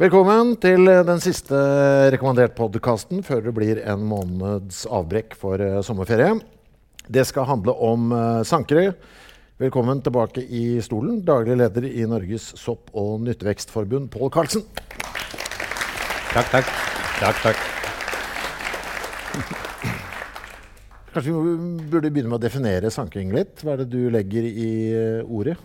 Velkommen til den siste rekommandert-podkasten før det blir en måneds avbrekk for uh, sommerferie. Det skal handle om uh, sankere. Velkommen tilbake i stolen, daglig leder i Norges sopp- og nyttevekstforbund, Pål Karlsen. Takk, takk. Takk, takk. Kanskje vi burde begynne med å definere sankring litt. Hva er det du legger i ordet?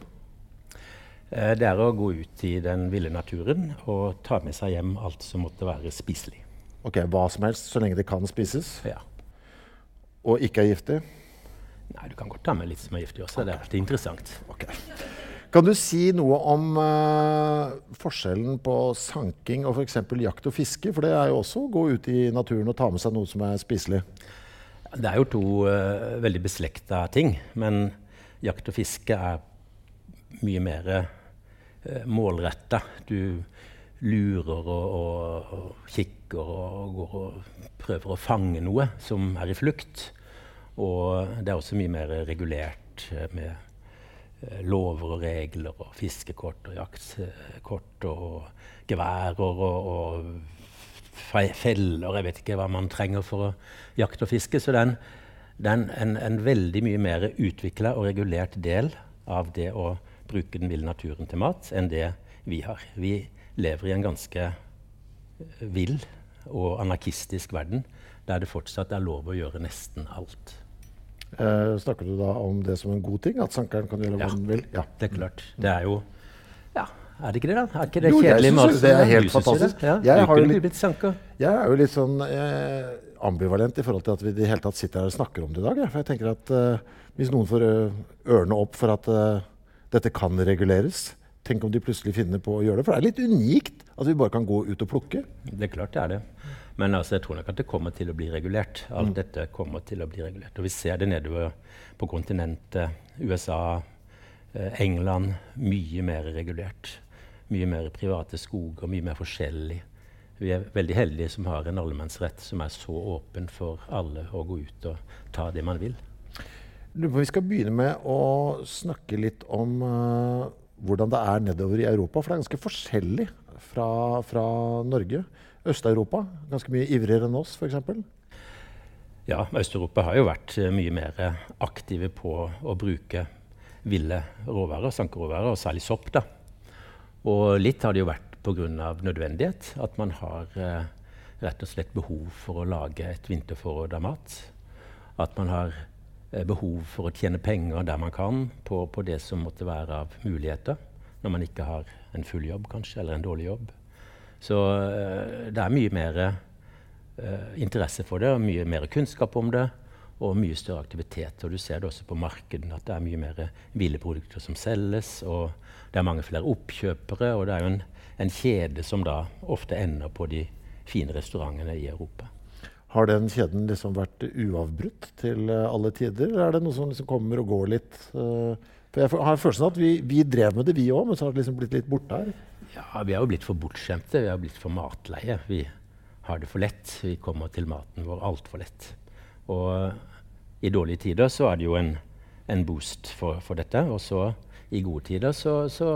Eh, det er å gå ut i den ville naturen og ta med seg hjem alt som måtte være spiselig. Ok, Hva som helst, så lenge det kan spises? Ja. Og ikke er giftig? Nei, du kan godt ta med litt som er giftig også. Det er alltid interessant. Okay. Kan du si noe om uh, forskjellen på sanking og f.eks. jakt og fiske? For det er jo også å gå ut i naturen og ta med seg noe som er spiselig. Det er jo to uh, veldig beslekta ting. Men jakt og fiske er mye mer eh, målretta. Du lurer og, og, og kikker og, går og prøver å fange noe som er i flukt. Og det er også mye mer regulert eh, med eh, lover og regler og fiskekort og jaktkort og geværer og, og feller. Jeg vet ikke hva man trenger for å jakte og fiske. Så det er en, er en, en veldig mye mer utvikla og regulert del av det å bruke den ville naturen til mat enn det vi har. Vi lever i en ganske eh, vill og anarkistisk verden der det fortsatt er lov å gjøre nesten alt. Eh, snakker du da om det som en god ting? At sankeren kan gjøre hva ja, den vil? Ja, det er klart. Det er jo ja, Er det ikke det, da? Er ikke det jo, kjedelig synes det er helt fantastisk. Ja, jeg, har jo litt, jeg er jo litt sånn eh, ambivalent i forhold til at vi i det hele tatt sitter her og snakker om det i dag. Ja. For jeg tenker at eh, hvis noen får uh, ørene opp for at uh, dette kan reguleres. Tenk om de plutselig finner på å gjøre det. For det er litt unikt at vi bare kan gå ut og plukke. Det er klart det er det. Men altså, jeg tror nok at det kommer til å bli regulert. Alt mm. dette kommer til å bli regulert. Og vi ser det nedover på kontinentet. USA, eh, England. Mye mer regulert. Mye mer private skoger, mye mer forskjellig. Vi er veldig heldige som har en allemannsrett som er så åpen for alle å gå ut og ta det man vil. Vi skal begynne med å snakke litt om uh, hvordan det er nedover i Europa. For det er ganske forskjellig fra, fra Norge. Øst-Europa ganske mye ivrigere enn oss, f.eks. Ja, Øst-Europa har jo vært uh, mye mer aktive på å bruke ville råvarer, sankeråvarer, og særlig sopp. da. Og litt har det jo vært pga. nødvendighet. At man har uh, rett og slett behov for å lage et vinterforråd av mat. At man har Eh, behov for å tjene penger der man kan på, på, det som måtte være av muligheter, når man ikke har en full jobb kanskje, eller en dårlig jobb. Så uh, det er mye mer uh, interesse for det, og mye mer kunnskap om det, og mye større aktivitet. Og du ser det også på markedene, at det er mye mer hvileprodukter som selges, og det er mange flere oppkjøpere, og det er jo en, en kjede som da ofte ender på de fine restaurantene i Europa. Har den kjeden liksom vært uavbrutt til uh, alle tider, eller er det noe som liksom kommer og går litt? Uh, for Jeg har følelsen av at vi, vi, drev med det, vi òg, men så har det liksom blitt litt borte her. Ja, Vi har jo blitt for bortskjemte. Vi har blitt for matleie. Vi har det for lett. Vi kommer til maten vår altfor lett. Og uh, i dårlige tider så er det jo en, en boost for, for, dette. Og så i gode tider så, så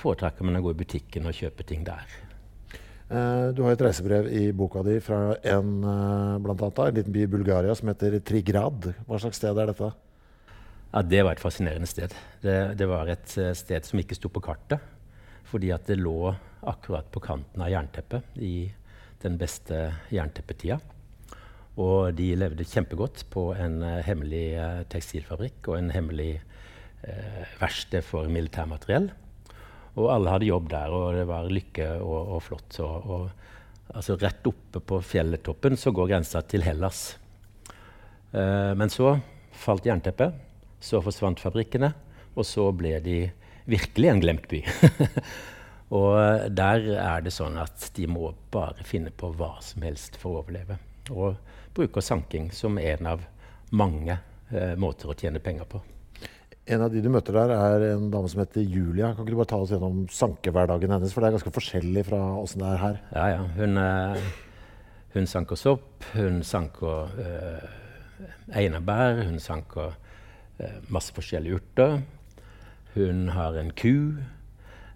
foretrekker man å gå i butikken og kjøpe ting der. Uh, du har et reisebrev i boka di fra en, uh, blant annet, en liten by i Bulgaria som heter Trigrad. Hva slags sted er dette? Ja, det var et fascinerende sted. Det, det var et sted som ikke sto på kartet, fordi at det lå akkurat på kanten av jernteppet i den beste jernteppetida. Og de levde kjempegodt på en hemmelig tekstilfabrikk og en hemmelig eh, verksted for militærmateriell. Og alle hadde jobb der, og det var lykke og, og flott. Og, og, altså rett oppe på fjelltoppen så går grensa til Hellas. men så falt jernteppet, så forsvant fabrikkene, og så ble de virkelig en glemt by. og der er det sånn at de må bare finne på hva som helst for å overleve. Og bruker sanking som en av mange eh, måter å tjene penger på. En av de du møter der, er en dame som heter Julia. Kan ikke du bare ta oss gjennom sankehverdagen hennes? For det er ganske forskjellig fra åssen det er her. Ja, ja. Hun, eh, hun sanker sopp, hun sanker eh, einebær, hun sanker eh, masse forskjellige urter. Hun har en ku.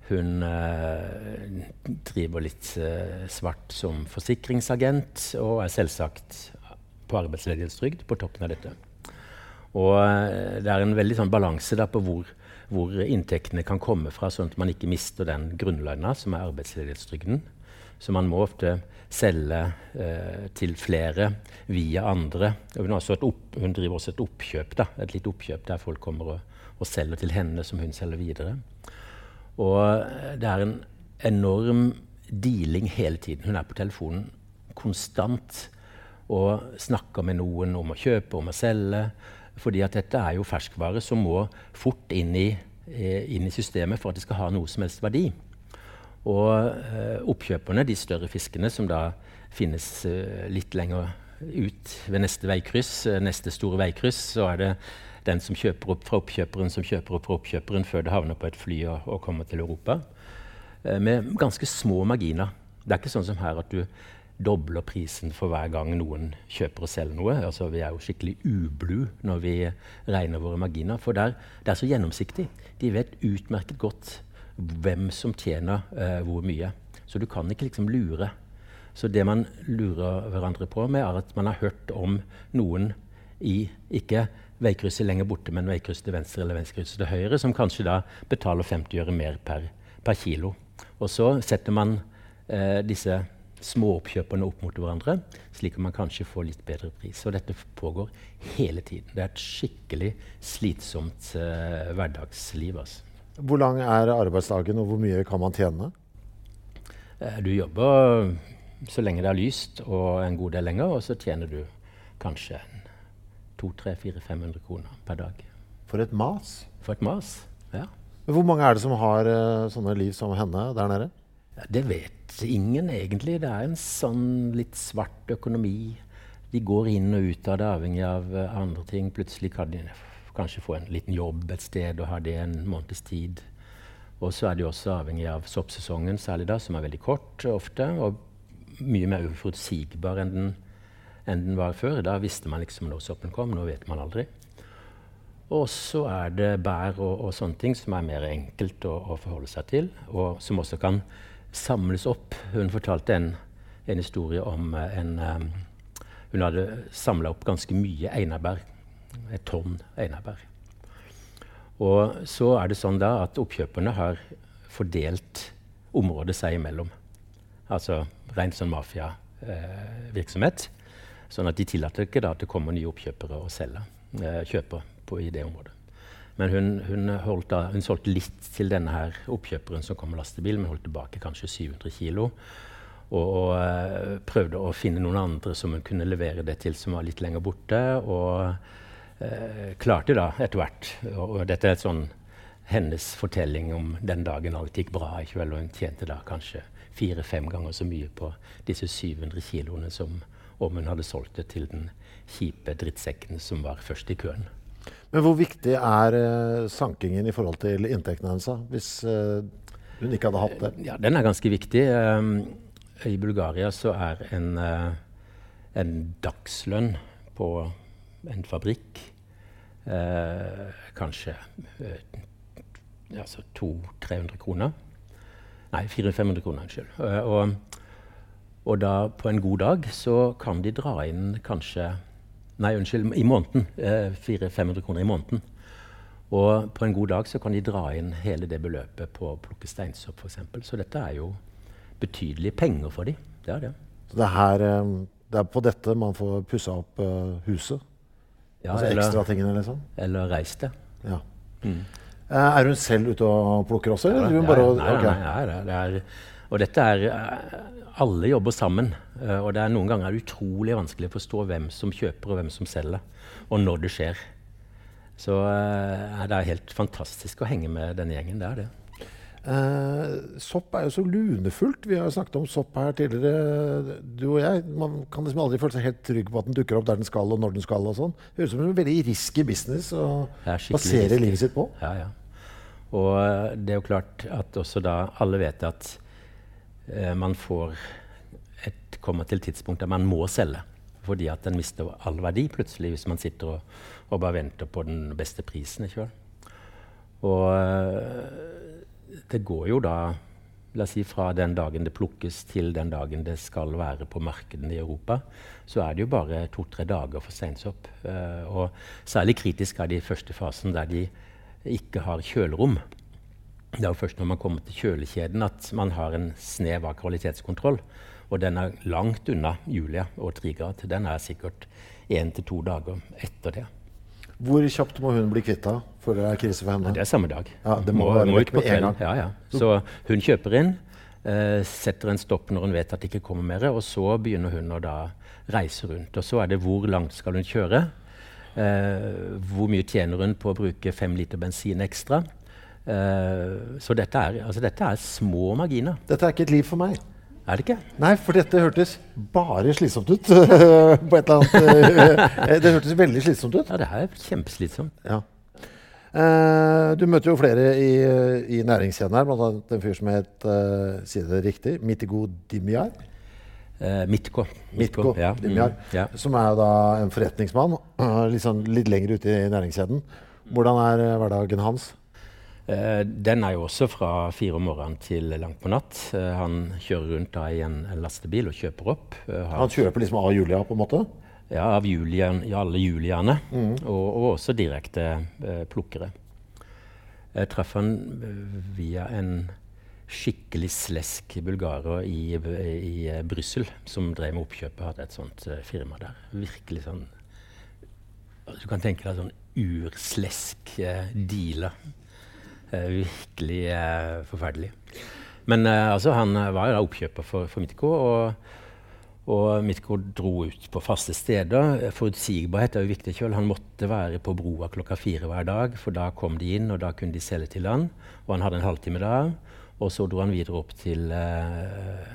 Hun eh, driver litt eh, svart som forsikringsagent og er selvsagt på arbeidsledighetstrygd på toppen av dette. Og eh, det er en veldig sånn balanse på hvor, hvor, inntektene kan komme fra, sånn at man ikke mister den grunnlønna som er arbeidsledighetstrygden. Så man må ofte selge eh, til flere via andre. Hun, opp, hun, driver også et oppkjøp, da, et lite oppkjøp der folk kommer og, og, selger til henne, som hun selger videre. Og eh, det er en enorm dealing hele tiden. Hun er på telefonen konstant og snakker med noen om å kjøpe, om å selge. Fordi at dette er jo ferskvare som må fort inn i, eh, inn i systemet for at det skal ha noe som helst verdi. Og eh, oppkjøperne, de større fiskene som da finnes eh, litt lenger ut ved neste veikryss, neste store veikryss, så er det den som kjøper opp fra oppkjøperen, som kjøper opp fra oppkjøperen før det havner på et fly og, og kommer til Europa. Med ganske små marginer. Det er ikke sånn som her at du dobler prisen for hver gang noen kjøper og selger noe. Altså, vi er jo skikkelig ublu når vi regner våre marginer. For der, det er så gjennomsiktig. De vet utmerket godt hvem som tjener eh, hvor mye. Så du kan ikke liksom lure. Så det man lurer hverandre på med, er at man har hørt om noen i ikke veikrysset lenger borte, men veikrysset til venstre eller veikrysset til høyre, som kanskje da betaler 50 øre mer per, per kilo. Og så setter man eh, disse småoppkjøperne opp mot hverandre, slik at man kanskje får litt bedre pris. Og dette pågår hele tiden. Det er et skikkelig slitsomt eh, hverdagsliv. Altså. Hvor lang er arbeidsdagen, og hvor mye kan man tjene? Eh, du jobber så lenge det er lyst, og en god del lenger, og så tjener du kanskje 200-500 kroner per dag. For et mas. For et mas, ja. Men hvor mange er det som har uh, sånne liv som henne der nede? Det vet ingen, egentlig. Det er en sånn litt svart økonomi. De går inn og ut av det, avhengig av uh, andre ting. Plutselig kan de kanskje få en liten jobb et sted og ha det en måneds tid. Og så er de også avhengig av soppsesongen, særlig da, som er veldig kort ofte. Og mye mer uforutsigbar enn den, enn den var før. Da visste man liksom når soppen kom. Nå vet man aldri. Og så er det bær og, og, sånne ting som er mer enkelt å, å forholde seg til, og som også kan samles opp. Hun fortalte en, en historie om eh, en um, Hun hadde samla opp ganske mye einebær. Et tonn einebær. Og så er det sånn da at oppkjøperne har fordelt området seg imellom. Altså rent sånn mafiavirksomhet. Eh, sånn at de tillater ikke da at det kommer nye oppkjøpere og selger, eh, kjøper på, i det området. Men hun, hun, da, hun, solgte litt til denne her oppkjøperen som kom med lastebil, men holdt tilbake kanskje 700 kg. Og, og uh, prøvde å finne noen andre som hun kunne levere det til, som var litt lenger borte. Og uh, klarte da etter hvert. Og, og, dette er sånn hennes fortelling om den dagen alt gikk bra i kveld, og hun tjente da kanskje fire-fem ganger så mye på disse 700 kiloene som om hun hadde solgt det til den kjipe drittsekken som var først i køen. Men hvor viktig er uh, sankingen i forhold til inntektene hennes, hvis uh, hun ikke hadde hatt det? Ja, Den er ganske viktig. Um, I Bulgaria så er en, uh, en dagslønn på en fabrikk kanskje altså 200-300 kroner. Nei, 400-500 kroner, unnskyld. Og, og da på en god dag så kan de dra inn kanskje Nei, unnskyld, i måneden. Eh, 400-500 kroner i måneden. Og på en god dag så kan de dra inn hele det beløpet på å plukke steinsopp f.eks. Så dette er jo betydelige penger for dem. Det er det. Så det er, her, eh, det er på dette man får pussa opp uh, huset? Ja, altså eller, ekstra liksom? eller reist det. Ja. Mm. Er hun selv ute og plukker også? Eller? Ja, bare, nei, nei, nei, nei, det er, og dette er Alle jobber sammen. Og det er noen ganger utrolig vanskelig å forstå hvem som kjøper og hvem som selger, og når det skjer. Så uh, det er helt fantastisk å henge med denne gjengen. Det er det. Eh, sopp er jo så lunefullt. Vi har jo snakket om sopp her tidligere, du og jeg. Man kan liksom aldri føle seg helt trygg på at den dukker opp der den skal, og når den skal. og sånn. Høres ut som en veldig risky business å basere risky. livet sitt på. Ja, ja. Og det er jo klart at også da alle vet at man får et, kommer til et tidspunkt der man må selge. Fordi at den mister all verdi plutselig hvis man sitter og, og bare venter på den beste prisen. ikke vel? Og uh, det går jo da la oss si fra den dagen det plukkes til den dagen det skal være på markedene i Europa, så er det jo bare to-tre dager for steinsopp. Uh, og særlig kritisk er de første fasen der de ikke har kjølerom. Det er jo først når man kommer til kjølekjeden at man har en snev av kvalitetskontroll. Og den er langt unna Julia og Trigard. Den er sikkert én til to dager etter det. Hvor kjapt må hun bli kvitt henne for det er krise for henne? Det er samme dag. Ja, det må, må, må ut på kveld. Ja, ja. Så hun kjøper inn, eh, setter en stopp når hun vet at det ikke kommer mer, og så begynner hun å reise rundt. Og så er det hvor langt skal hun kjøre? Eh, hvor mye tjener hun på å bruke fem liter bensin ekstra? Eh, så dette er, altså dette er små marginer. Dette er ikke et liv for meg. Er det ikke? Nei, for dette hørtes bare slitsomt ut. på et eller annet. Eh, det hørtes veldig slitsomt ut. Ja, det er kjempeslitsomt. Ja. Uh, du møter jo flere i, i næringskjeden her, bl.a. en fyr som het uh, Si det riktig Mitigo Dimyar. Uh, Mitko. Mitko ja. Dimyar. Mm, ja. Som er da en forretningsmann liksom litt lenger ute i næringskjeden. Hvordan er hverdagen hans? Uh, den er jo også fra fire om morgenen til langt på natt. Uh, han kjører rundt da i en, lastebil og kjøper opp. Uh, han kjøper liksom av Julia, på en måte? Ja, av Julian, ja, alle Juliane. Mm. Og, og, også direkte plukkere. Jeg traff han via en skikkelig slesk bulgarer i, i, i Brussel som drev med oppkjøpet. Hadde et sånt firma der. Virkelig sånn Du kan tenke deg sånn urslesk dealer Eh, virkelig eh, forferdelig. Men eh, altså, han var jo oppkjøper for, for Mitko. Og, Mitko dro ut på faste steder. Forutsigbarhet er jo viktig. Kjøl. Han måtte være på broa klokka fire hver dag, for da kom de inn, og da kunne de selge til han. Og han hadde en halvtime da. Og så dro han videre opp til eh,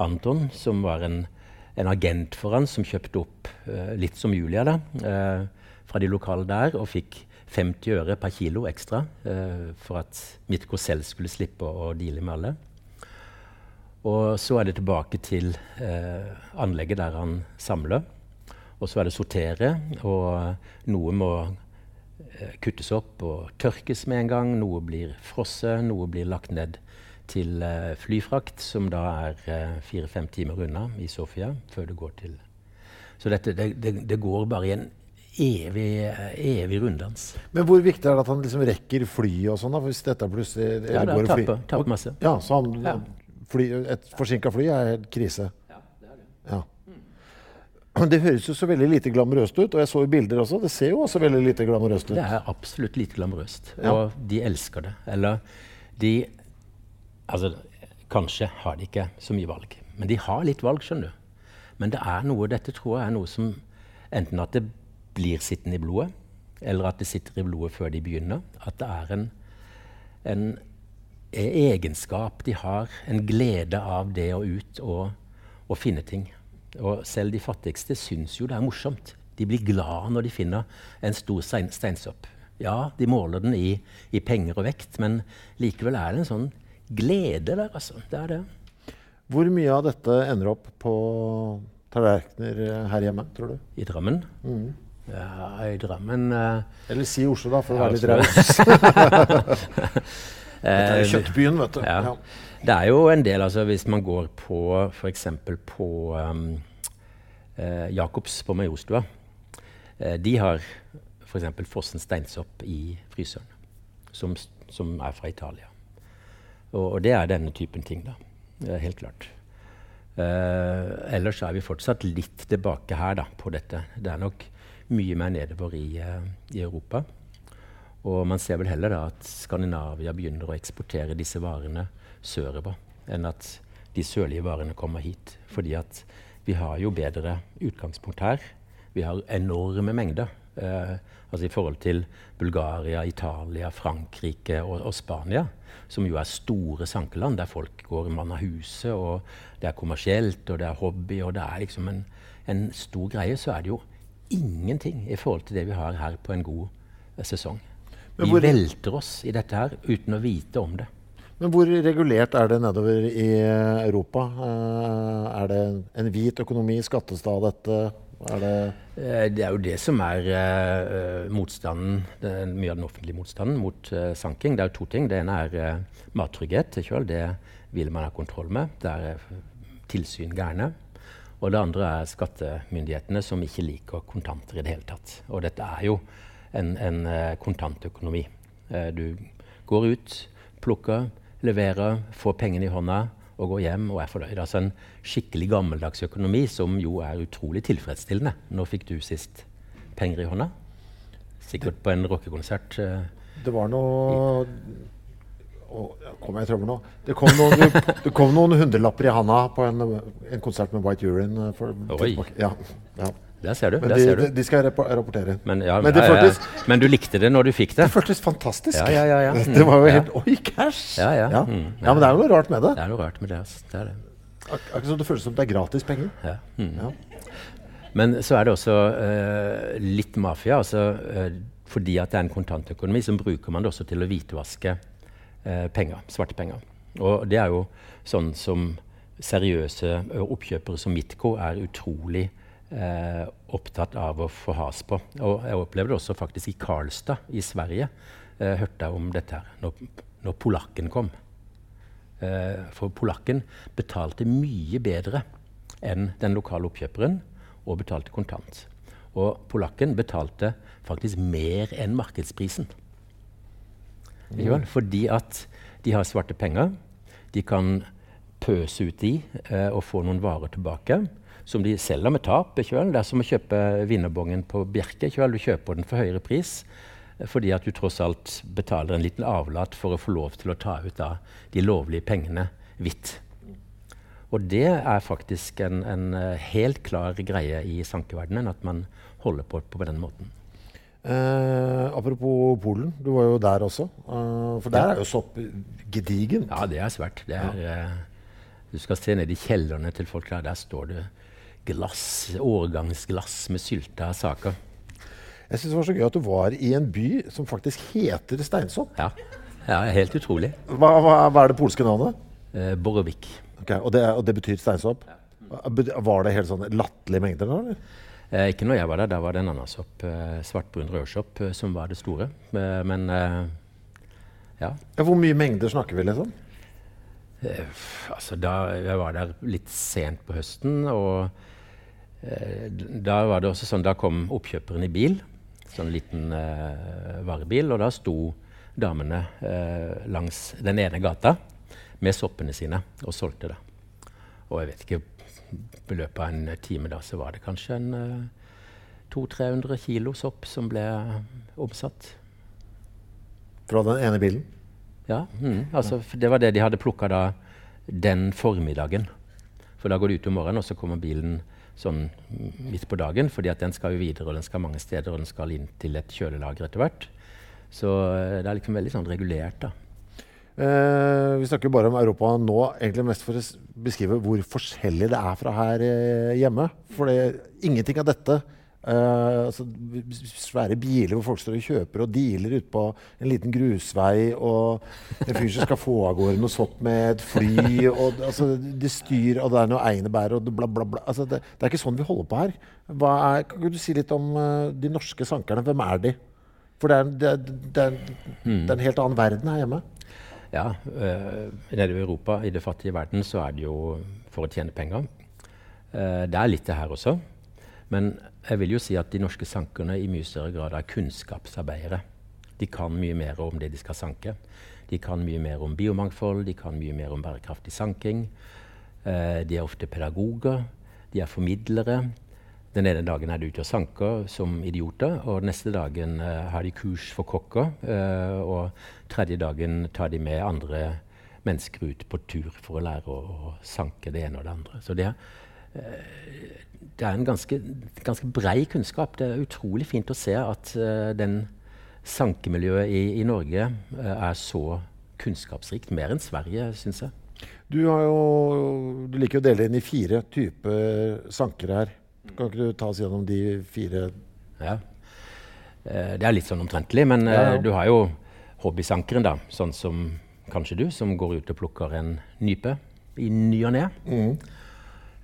Anton, som var en, en, agent for han, som kjøpte opp, eh, litt som Julia, da, eh, fra de lokale der, og fikk 50 øre per kilo ekstra eh, for at Mitko selv skulle slippe å, deale med alle. Og så er det tilbake til eh, anlegget der han samler. Og så er det sortere, og noe må eh, kuttes opp og tørkes med en gang. Noe blir frosset, noe blir lagt ned til eh, flyfrakt, som da er eh, fire-fem timer unna i Sofia før det går til Så dette, det, det, det går bare i en evig, evig runddans. Men hvor viktig er det at han liksom rekker flyet og sånn? Hvis dette plutselig Ja, det tapper, tapper masse. Ja, så han, ja. Fly, et forsinka fly er helt krise? Ja, det er det. Ja. Det høres jo så veldig lite glamorøst ut, og jeg så jo bilder også. Det ser jo også veldig lite glamorøst ut. Det er absolutt lite glamorøst, ja. og de elsker det. Eller de Altså, kanskje har de ikke så mye valg, men de har litt valg, skjønner du. Men det er noe, dette tror jeg er noe som Enten at det blir sittende i blodet, eller at det sitter i blodet før de begynner. At det er en, en egenskap de har, en glede av det å ut og, og finne ting. Og selv de fattigste syns jo det er morsomt. De blir glad når de finner en stor stein, steinsopp. Ja, de måler den i, i, penger og vekt, men likevel er det en sånn glede der, altså. Det er det. Hvor mye av dette ender opp på tallerkener her hjemme, tror du? I Drammen? Mm. Ja, i Drammen uh, Eller si Oslo, da, for å være litt raus. Dette er jo kjøttbyen, vet du. Ja. Det er jo en del, altså hvis man går på f.eks. på um, uh, Jacobs på Majorstua. Uh, de har f.eks. Fossen steinsopp i fryseren. som, som er fra Italia. Og, og, det er denne typen ting, da. Helt klart. Uh, ellers er vi fortsatt litt tilbake her da, på dette. Det er nok mye mer nedover i, uh, i Europa. Og man ser vel heller da at Skandinavia begynner å eksportere disse varene sørover enn at de sørlige varene kommer hit. Fordi at vi har jo bedre utgangspunkt her. Vi har enorme mengder. Eh, altså I forhold til Bulgaria, Italia, Frankrike og, og, Spania, som jo er store sankeland, der folk går mann av huset, og det er kommersielt, og det er hobby, og det er liksom en, en, stor greie, så er det jo ingenting i forhold til det vi har her på en god eh, sesong. Vi velter oss i dette her uten å vite om det. Men hvor regulert er det nedover i Europa? Uh, er det en hvit økonomi, skattestad, dette? Er det, det er jo det som er motstanden, mye av den offentlige motstanden mot sanking. Det er jo to ting. Det ene er mattrygghet. Selv. Det vil man ha kontroll med. Det er tilsyn gærne. Og det andre er skattemyndighetene som ikke liker kontanter i det hele tatt. Og dette er jo en, en kontantøkonomi. du går ut, plukker, leverer, får pengene i hånda og går hjem og er fornøyd. Altså en skikkelig gammeldags økonomi som jo er utrolig tilfredsstillende. Når fikk du sist penger i hånda? Sikkert på en rockekonsert. Uh, det var noe Kom jeg i trøbbel nå? Det kom, noen, det kom noen hundrelapper i handa på en, en, konsert med White Urine. Eh, for, Oi. Ja, ja. Der ser du. Men de, ser du. de, skal rapportere. Men, ja, men, føltes, men, du likte det når du fikk det? Det føltes fantastisk. Ja, mm, det var jo helt Oi, cash! Ja, mm, men det er jo noe rart med det. Det er noe rart med det. Altså. det, er det. Akkurat som det føles som det er gratis penger. Mm. Men så er det også uh, litt mafia. Altså, uh, fordi at det er en kontantøkonomi, så bruker man det også til å hvitvaske penger, svarte penger. Og det er jo sånn som seriøse oppkjøpere som Mitco er utrolig eh, opptatt av å få has på. Og jeg opplevde det også faktisk i Karlstad i Sverige. Eh, hørte jeg om dette her når, når polakken kom. Eh, for polakken betalte mye bedre enn den lokale oppkjøperen, og betalte kontant. Og polakken betalte faktisk mer enn markedsprisen. Mm. Fordi at de har svarte penger. De kan pøse ut de eh, og få noen varer tilbake som de selger med tap. Ikke Det er som å kjøpe vinnerbongen på Bjerke. Ikke Du kjøper den for høyere pris eh, fordi at du tross alt betaler en liten avlat for å få lov til å ta ut da, de lovlige pengene hvitt. Og det er faktisk en, en uh, helt klar greie i sankeverdenen at man holder på på den måten. Eh, apropos Polen, du var jo der også. Eh, for der er jo sopp gedigent. Ja, det er svært. Det er, uh, du skal se ned i kjellerne til folk der. Der står det glass, årgangsglass med sylta saker. Jeg syns det var så gøy at du var i en by som faktisk heter Steinsopp. Ja, ja helt utrolig. Hva, hva, hva er det polske navnet? Eh, Borovik. Okay, og, det, og, det, betyr steinsopp? Var det helt sånn latterlige mengder da? eller? Eh, ikke når jeg var der. Da var det en annen sopp, eh, svartbrun rødsopp, eh, som var det store. Eh, men eh, ja. Hvor mye mengder snakker vi, liksom? altså da Jeg var der litt sent på høsten. og Eh, da var det også sånn, da kom oppkjøperen i bil, sånn liten eh, varebil, og da sto damene eh, langs den ene gata med soppene sine og solgte det. Og jeg vet ikke I løpet av en time da så var det kanskje en uh, 200-300 kilo sopp som ble omsatt. Fra den ene bilen? Ja. Mm, altså, det var det de hadde plukka da den formiddagen. For da går de ut om morgenen, og så kommer bilen sånn midt på dagen, fordi at den skal jo videre, og den skal mange steder, og den skal inn til et kjølelager etter hvert. Så eh, det er liksom veldig sånn regulert, da. Eh, vi snakker bare om Europa nå, egentlig mest for å beskrive hvor forskjellig det er fra her eh, hjemme. For ingenting av dette Uh, altså, svære biler hvor folk står og kjøper og dealer ute på en liten grusvei. Og en fyr som skal få av gårde noe sånt med et fly. Og, altså, det styr, og det er noe einebær og bla, bla, bla. Altså, det, det, er ikke sånn vi holder på her. Er, kan du si litt om uh, de norske sankerne? Hvem er de? For det er, det, det, er, det er, en helt annen verden her hjemme. Ja. Uh, nede i Europa, i det fattige verden, så er det jo for å tjene penger. det er litt det her også. Men jeg vil jo si at de norske sankerne i mye større grad er kunnskapsarbeidere De kan mye mer om det de skal sanke. De kan mye mer om biomangfold, de kan mye mer om bærekraftig sanking. Eh, de er ofte pedagoger, de er formidlere. Den ene dagen er de ute og sanker som idioter, og neste dagen uh, har de kurs for kokker. Uh, og tredje dagen tar de med andre mennesker ut på tur for å lære å, å sanke det ene og det andre. Så det uh, det er en ganske, ganske brei kunnskap. Det er utrolig fint å se at den sankemiljøet i, i Norge er så kunnskapsrikt. Mer enn Sverige, syns jeg. Du, jo, du liker å dele inn i fire typer sankere her. Kan ikke du ta oss gjennom de fire? Ja. Eh, det er litt sånn omtrentlig, men ja, ja. Eh, du har jo hobbysankeren, da. Sånn som kanskje du, som går ut og plukker en nype i ny og ne. Mm.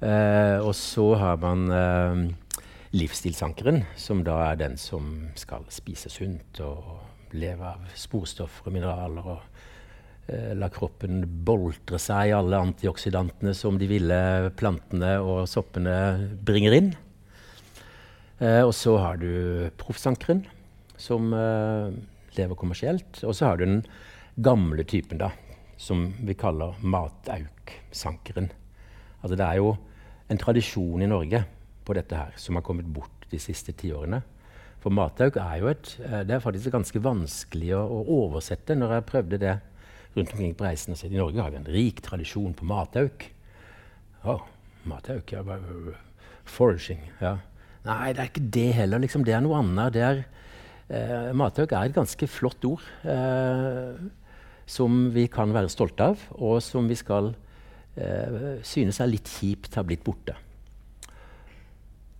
Eh, og så har man eh, livsstilsankeren, som da er den som skal spise sunt og leve av sporstoffer og mineraler. og la kroppen boltre seg i alle antioksidantene som de ville plantene og soppene bringer inn. Eh, og så har du proffsankeren, som eh, lever kommersielt. Og så har du den gamle typen, da, som vi kaller matauk-sankeren. Altså, det er jo en tradisjon i Norge på dette her som har kommet bort de siste tiårene. For matauk er jo et, eh, det er faktisk ganske vanskelig å, å oversette. Når jeg prøvde det rundt omkring på reisen. Og I Norge har vi en rik tradisjon på matauk. Oh, matauk, ja. Foraging. ja. Nei, det er ikke det heller. Liksom. Det er noe annet. Er, eh, matauk er et ganske flott ord eh, som vi kan være stolte av, og som vi skal eh, synes er litt kjipt har blitt borte.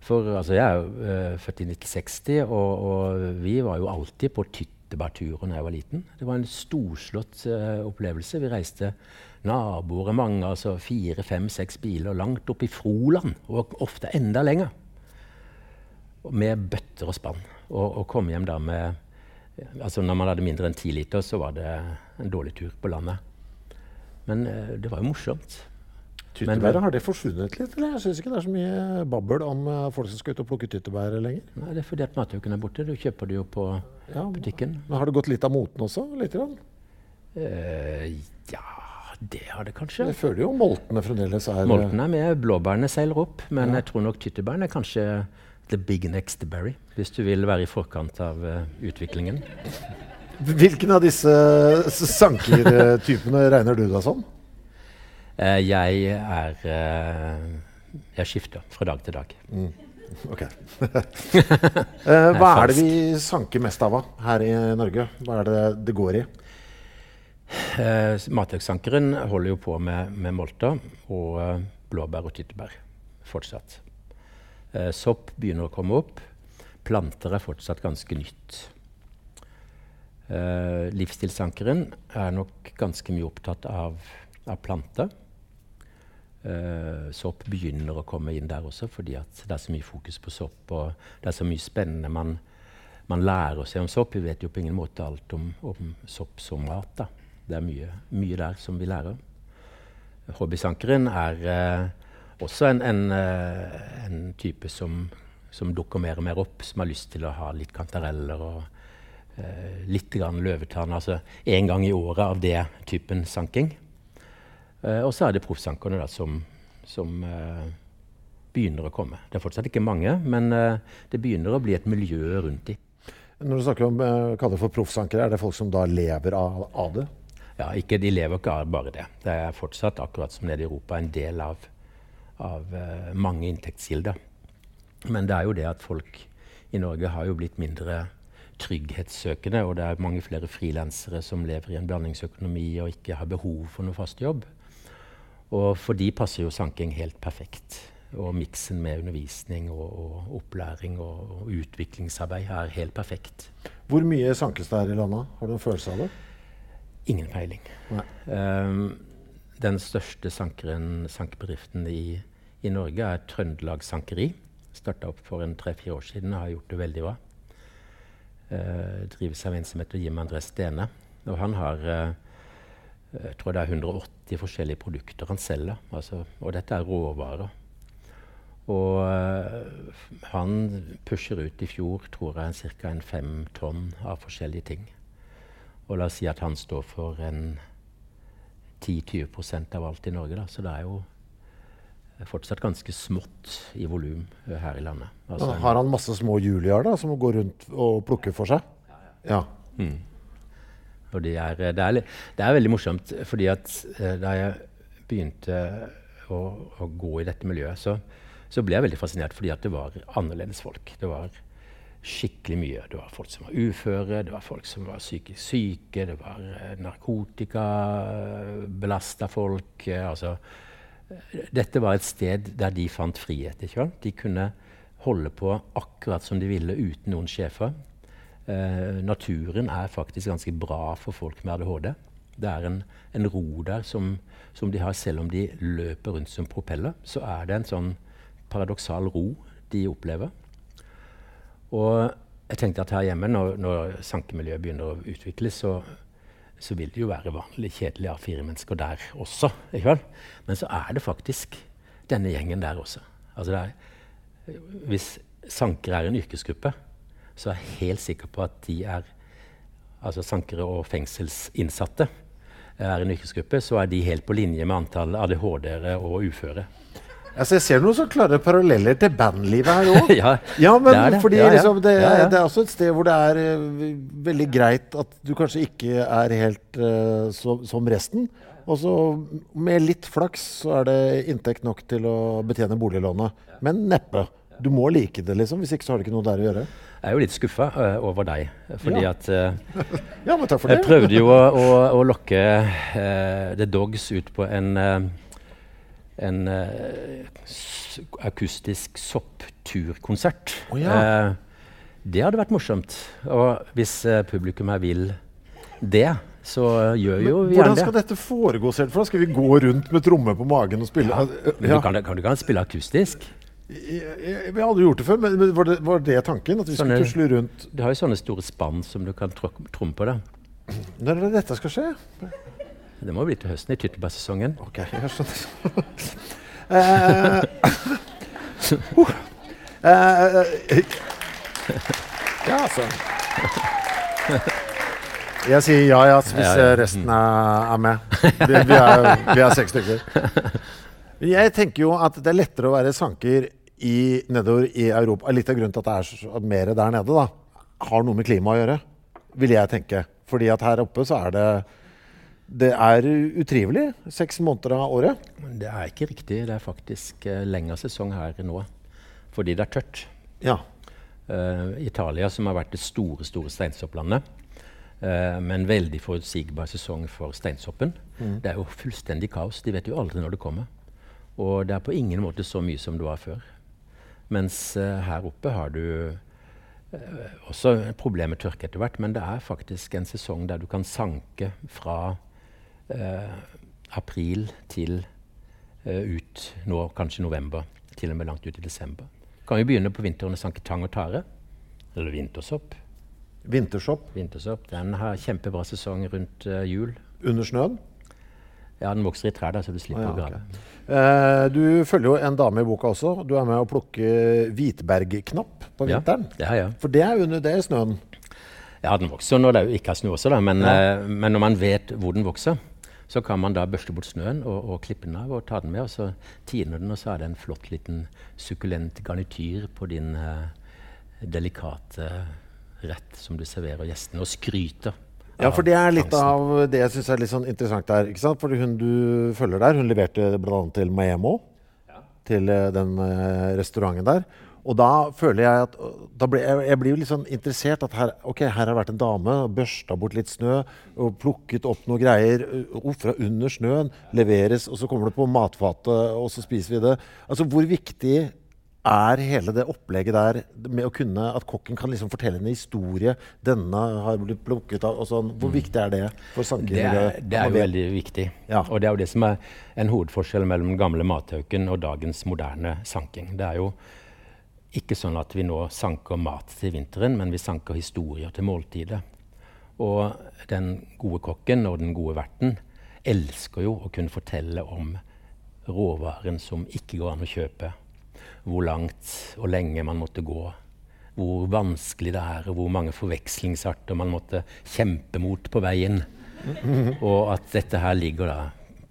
For altså, Jeg er jo eh, født i 1960, og, og, vi var jo alltid på tyttebærturer da jeg var liten. Det var en storslått uh, opplevelse. Vi reiste naboer mange, altså fire, fem, seks biler langt opp i Froland, og ofte enda lenger. Med bøtter og spann. Og, og kom hjem da med altså Når man hadde mindre enn ti liter, så var det en dårlig tur på landet. Men uh, det var jo morsomt. Tyttebæret, har det forsvunnet litt? eller? Jeg syns ikke det er så mye babbel om folk som skal ut og plukke tyttebær lenger. Nei, Det er fordi at matauken er borte. Du kjøper det jo på ja, butikken. Men Har det gått litt av moten også? Litt? Uh, ja, det har det kanskje. Jeg føler jo moltene fremdeles er Moltene er med. Blåbærene seiler opp. Men ja. jeg tror nok tyttebærene er kanskje the big next berry. Hvis du vil være i forkant av uh, utviklingen. Hvilken av disse sankertypene regner du deg som? Uh, jeg er uh, Jeg skifter fra dag til dag. Mm. Ok. uh, hva er det vi sanker mest av her i Norge? Hva er det det går i? Uh, Matøksankeren holder jo på med, med molter og blåbær og tyttebær fortsatt. sopp begynner å komme opp. Planter er fortsatt ganske nytt. livsstilsankeren er nok ganske mye opptatt av, av planter. Uh, sopp begynner å komme inn der også, fordi det er så mye fokus på sopp. Og det er så mye spennende man, man lærer seg om sopp. Vi vet jo på ingen måte alt om, om sopp som mat. Da. Det er mye, mye, der som vi lærer. Hobbysankeren er uh, også en, en, uh, en type som, som, dukker mer og mer opp, som har lyst til å ha litt kantareller og litt grann løvetann. Altså én gang i året av det typen sanking. Uh, og så er det proffsankerne som, som uh, begynner å komme. Det er fortsatt ikke mange, men uh, det begynner å bli et miljø rundt dem. Når du snakker om kaller for proffsankere, er det folk som da lever av, av, det? Ja, ikke, de lever ikke av bare det. Det er fortsatt, akkurat som nede i Europa, en del av, av mange inntektskilder. Men det er jo det at folk i Norge har jo blitt mindre trygghetssøkende, og det er mange flere frilansere som lever i en blandingsøkonomi og ikke har behov for noe fast jobb. Og for de passer jo sanking helt perfekt. Og miksen med undervisning og, og opplæring og, og, utviklingsarbeid er helt perfekt. Hvor mye sankes det her i landet? Har du en følelse av det? Ingen peiling. Um, den største sankeren, sankebedriften i, i, Norge er Trøndelag Sankeri. Starta opp for en tre-fire år siden og har gjort det veldig bra. Uh, drives av en som heter Jim André Stene. Og han har uh, jeg tror det er 180 forskjellige produkter han selger. Altså, og dette er råvarer. Og uh, han pusher ut i fjor tror jeg ca. fem tonn av forskjellige ting. Og la oss si at han står for en 10-20% av alt i Norge. Da. Så det er jo fortsatt ganske smått i volum her i landet. Altså, har han masse små Julier da, som går rundt og plukker for seg? Ja. Mm. Og det er, det, er, det er, veldig morsomt, fordi at uh, da jeg begynte å, å, gå i dette miljøet, så, så, ble jeg veldig fascinert fordi at det var annerledes folk. Det var skikkelig mye. Det var folk som var uføre, det var folk som var psykisk syke, det var uh, narkotikabelasta folk. Altså dette var et sted der de fant frihet. De kunne holde på akkurat som de ville uten noen sjefer. Eh, naturen er faktisk ganske bra for folk med ADHD. Det er en, en ro der som, som, de har, selv om de løper rundt som propeller. Så er det en sånn paradoksal ro de opplever. Og jeg tenkte at her hjemme, når, når sankemiljøet begynner å utvikles, så så vil det jo være vanlig kjedelige A4-mennesker der også. Men så er det faktisk denne gjengen der også. Altså er, hvis sankere er en yrkesgruppe, så er jeg helt sikker på at de er altså sankere og fengselsinnsatte er en yrkesgruppe, så er de helt på linje med antall ADHD-ere og uføre. Altså, jeg ser noen så klare paralleller til bandlivet her òg. ja, ja, men det er det. Fordi ja, ja. Liksom, det, det, er også et sted hvor det er uh, veldig greit at du kanskje ikke er helt uh, så, som resten. Og så med litt flaks så er det inntekt nok til å betjene boliglånet. Men neppe. Du må like det, liksom. Hvis ikke så har det ikke noe der å gjøre. Jeg er jo litt skuffa uh, over deg. Fordi ja. at uh, ja, men takk for det. Jeg prøvde jo å, å, å lokke uh, The Dogs ut på en en akustisk soppturkonsert. Oh, ja. det hadde vært morsomt. Og hvis publikum her vil det, så gjør jo vi. Hvordan skal dette foregå? selv for? Skal vi gå rundt med tromme på magen og spille? Ja. Du kan, kan, du kan spille akustisk. Jeg, har aldri gjort det før, men var det, var det tanken? At vi sånne, skulle tusle rundt? Du har jo sånne store spann som du kan tromme på. da. Når er det dette skal skje? Det må bli til høsten, i tyttebærsesongen. Ok, jeg skjønner. uh, uh, ja, altså. Jeg sier ja, ja, hvis resten er, er med. Vi, vi, er, vi, er, seks stykker. Jeg tenker jo at det er lettere å være sanker i, nedover i Europa. Litt av grunnen til at det er mer der nede, da, har noe med klimaet å gjøre. Vil jeg tenke. Fordi at her oppe så er det det er utrivelig seks måneder av året. Det er ikke riktig. Det er faktisk uh, lengre sesong her nå fordi det er tørt. Ja. Uh, Italia, som har vært det store store steinsopplandet, uh, men veldig forutsigbar sesong for steinsoppen. Mm. Det er jo fullstendig kaos. De vet jo aldri når det kommer. Og det er på ingen måte så mye som det var før. Mens uh, her oppe har du også problemer med tørke etter hvert, men det er faktisk en sesong der du kan sanke fra eh, april til eh, ut nå, kanskje november. Til og med langt ut i desember. Kan vi begynne på vinteren å sanke tang og tare. Eller vintersopp. Vintersopp? Vintersopp. Den har kjempebra sesong rundt uh, jul. Under snøen? Ja, den vokser i trær, da, så du slipper ah, ja, å grave. Okay. Eh, du følger jo en dame i boka også. Du er med å plukke hvitbergknapp på vinteren. Ja, det har jeg. For det er under det i snøen? Ja, den vokser når det ikke er snø også, da. Men, ja. eh, men når man vet hvor den vokser, så kan man da børste bort snøen og, og klippe den av og ta den med. Og så tiner den, og så er det en flott liten sukkulent garnityr på din uh, delikate rett som du serverer gjestene, og skryter. Ja, for det er litt av det jeg syns er litt sånn interessant der. ikke sant? Fordi hun du følger der, hun leverte bl.a. til Maemo. Ja. Til uh, den uh, restauranten der. Og da føler jeg at ble, jeg, jeg, blir jo litt sånn interessert. at her, okay, her har det vært en dame, børsta bort litt snø og plukket opp noe greier uh, fra under snøen. Leveres, og så kommer det på matfatet, og så spiser vi det. Altså, Hvor viktig er hele det opplegget der med å kunne at kokken kan liksom fortelle en historie? Denne har blitt plukket av og sånn. Hvor mm. viktig er det for sanking? Det er, det er jo veldig viktig. Ja. Og det er jo det som er en hovedforskjell mellom gamle mathauken og dagens moderne sanking. Det er jo ikke sånn at vi nå sanker mat til vinteren, men vi sanker historier til måltidet. Og den gode kokken og den gode verten elsker jo å kunne fortelle om råvaren som ikke går an å kjøpe. Hvor langt og lenge man måtte gå hvor vanskelig det er, og hvor mange forvekslingsarter man måtte kjempe mot på veien. Og at dette her ligger da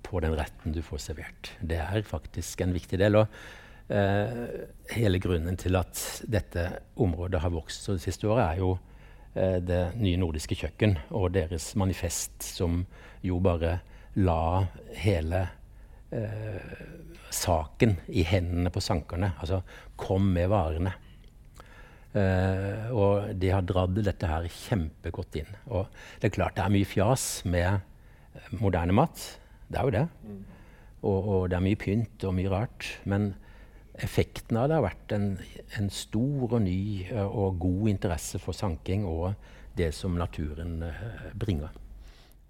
på den retten du får servert. Det er faktisk en viktig del. Og eh, hele grunnen til at dette området har vokst det siste året, er jo eh, det nye nordiske kjøkken og deres manifest, som jo bare la hele eh, saken i hendene på sankerne. Altså kom med varene. Uh, og de har dratt dette her kjempegodt inn. Og det er klart det er mye fjas med moderne mat. Det er jo det. Og, og, det er mye pynt og mye rart. Men effekten av det har vært en, en stor og ny uh, og god interesse for sanking og det som naturen uh, bringer.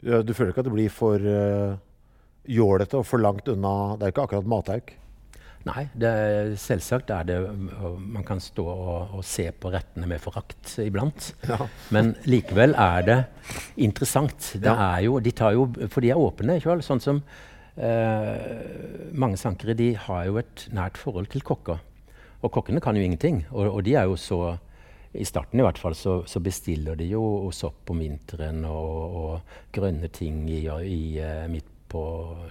Ja, du føler ikke at det blir for uh, jålete og for langt unna Det er ikke akkurat matauk? Nei, det, selvsagt er det Man kan stå og, og se på rettene med forakt iblant. Ja. Men likevel er det interessant. Det ja. er jo, de tar jo, For de er åpne. Ikke vel? Sånn som eh, mange sankere de har jo et nært forhold til kokker. Og kokkene kan jo ingenting. Og, og de er jo så i starten i hvert fall så, så bestiller de jo sopp om vinteren og, og grønne ting i, i, i eh, midt på,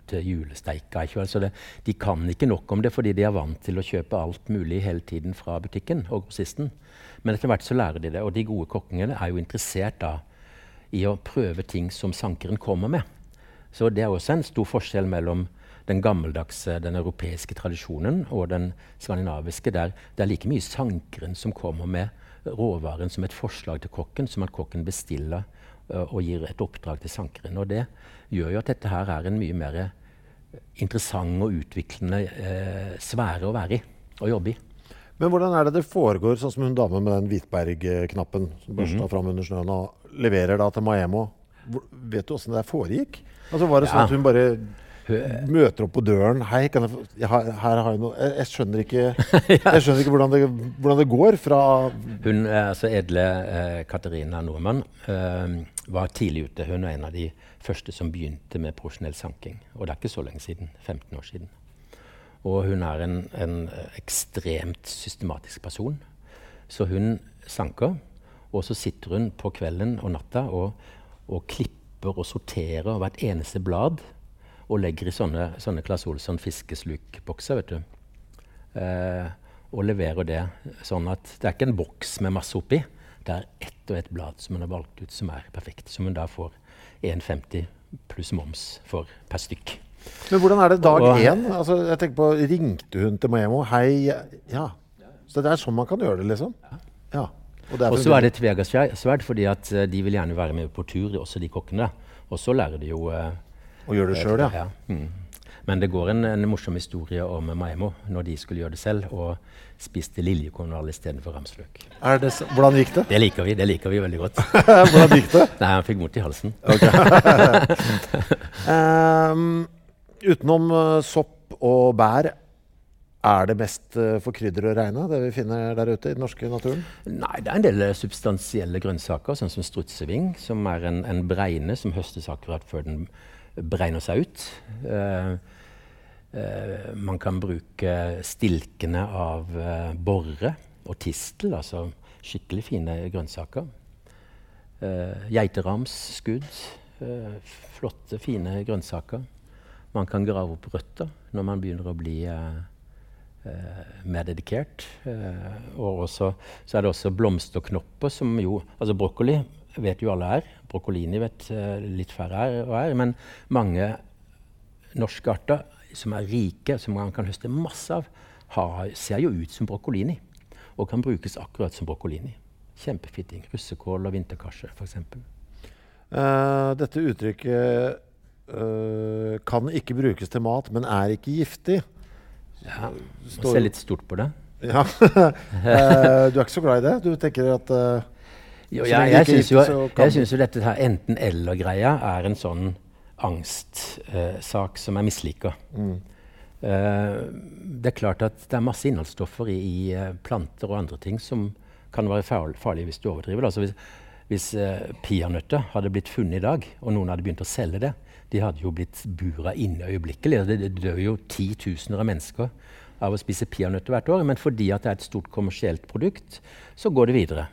til julesteika. Altså det, de kan ikke nok om det fordi de er vant til å kjøpe alt mulig hele tiden fra butikken og grossisten. Men etter hvert så lærer de det, og de gode kokkene er jo interessert da i å prøve ting som sankeren kommer med. Så det er også en stor forskjell mellom den gammeldagse, den europeiske tradisjonen og den skandinaviske. Der det er like mye sankeren som kommer med råvaren som et forslag til kokken, som at kokken bestiller og gir et oppdrag til sankeren. Og det gjør jo at dette her er en mye mer interessant og utviklende eh, sfære å være i og jobbe i. Men hvordan er det det foregår, sånn som hun dame med den Hvitberg-knappen som børsta mm -hmm. fram under snøen og leverer da til Maemo? Vet du åssen det foregikk? Altså Var det sånn ja. at hun bare møter opp på døren. 'Hei, kan jeg, jeg her har jeg noe Jeg, jeg skjønner ikke, jeg skjønner ikke hvordan, det, hvordan, det, går fra Hun, er altså Edle eh, Katarina Nordmann eh, var tidlig ute. Hun er en av de første som begynte med profesjonell sanking. Og det er ikke så lenge siden. 15 år siden. Og hun er en, en ekstremt systematisk person. Så hun sanker, og så sitter hun på kvelden og natta og, og klipper og sorterer hvert eneste blad og legger i sånne, sånne Claes Olsson fiskeslukbokser. vet du. Eh, og leverer det sånn at det er ikke en boks med masse oppi. Det er ett og ett blad som hun har valgt ut som er perfekt. Som hun da får 1,50 pluss moms for per stykk. Men hvordan er det dag én? Altså, jeg tenker på, Ringte hun til Maemo? Hei Ja. Så det er sånn man kan gjøre det, liksom? Ja. Og så er det tvegassverd, fordi at uh, de vil gjerne være med på tur, også de kokkene. Og så lærer de jo uh, og gjør det sjøl, ja. ja. Mm. Men det går en, en, morsom historie om Maimo når de skulle gjøre det selv, og spiste liljekonvall istedenfor ramsløk. Hvordan gikk det? Det liker vi det liker vi veldig godt. hvordan gikk det? Nei, Han fikk vondt i halsen. um, utenom uh, sopp og bær, er det mest uh, for krydder å regne, det vi finner der ute i den norske naturen? Nei, det er en del uh, substansielle grønnsaker, sånn som strutseving, som er en, en bregne som høstes akkurat før den bregner seg ut. Uh, man kan bruke stilkene av uh, borre og tistel, altså skikkelig fine grønnsaker. Geiteramsskudd. flotte, fine grønnsaker. Man kan grave opp røtter når man begynner å bli mer dedikert. og også, så er det også blomsterknopper, som jo Altså brokkoli vet jo alle er. Brokkolini vet litt færre er, og er, men mange norske arter som er rike, som man kan høste masse av, har, ser jo ut som brokkolini. Og kan brukes akkurat som brokkolini. Kjempefitting. Russekål og vinterkarse f.eks. Uh, dette uttrykket uh, kan ikke brukes til mat, men er ikke giftig. Ja, Man ser litt stort på det. Ja. uh, du er ikke så glad i det? Du tenker at jo, jeg, jeg syns jo, jo, dette her enten-eller-greia er en sånn angstsak som jeg misliker. Mm. Uh, det er klart at det er masse innholdsstoffer i, i uh, planter og andre ting som kan være farlige hvis du overdriver. Altså hvis hvis peanøtter hadde blitt funnet i dag, og noen hadde begynt å selge det, de hadde jo blitt bura inne øyeblikkelig. Det, det dør jo titusener av mennesker av å spise peanøtter hvert år, men fordi at det er et stort kommersielt produkt, så går det videre.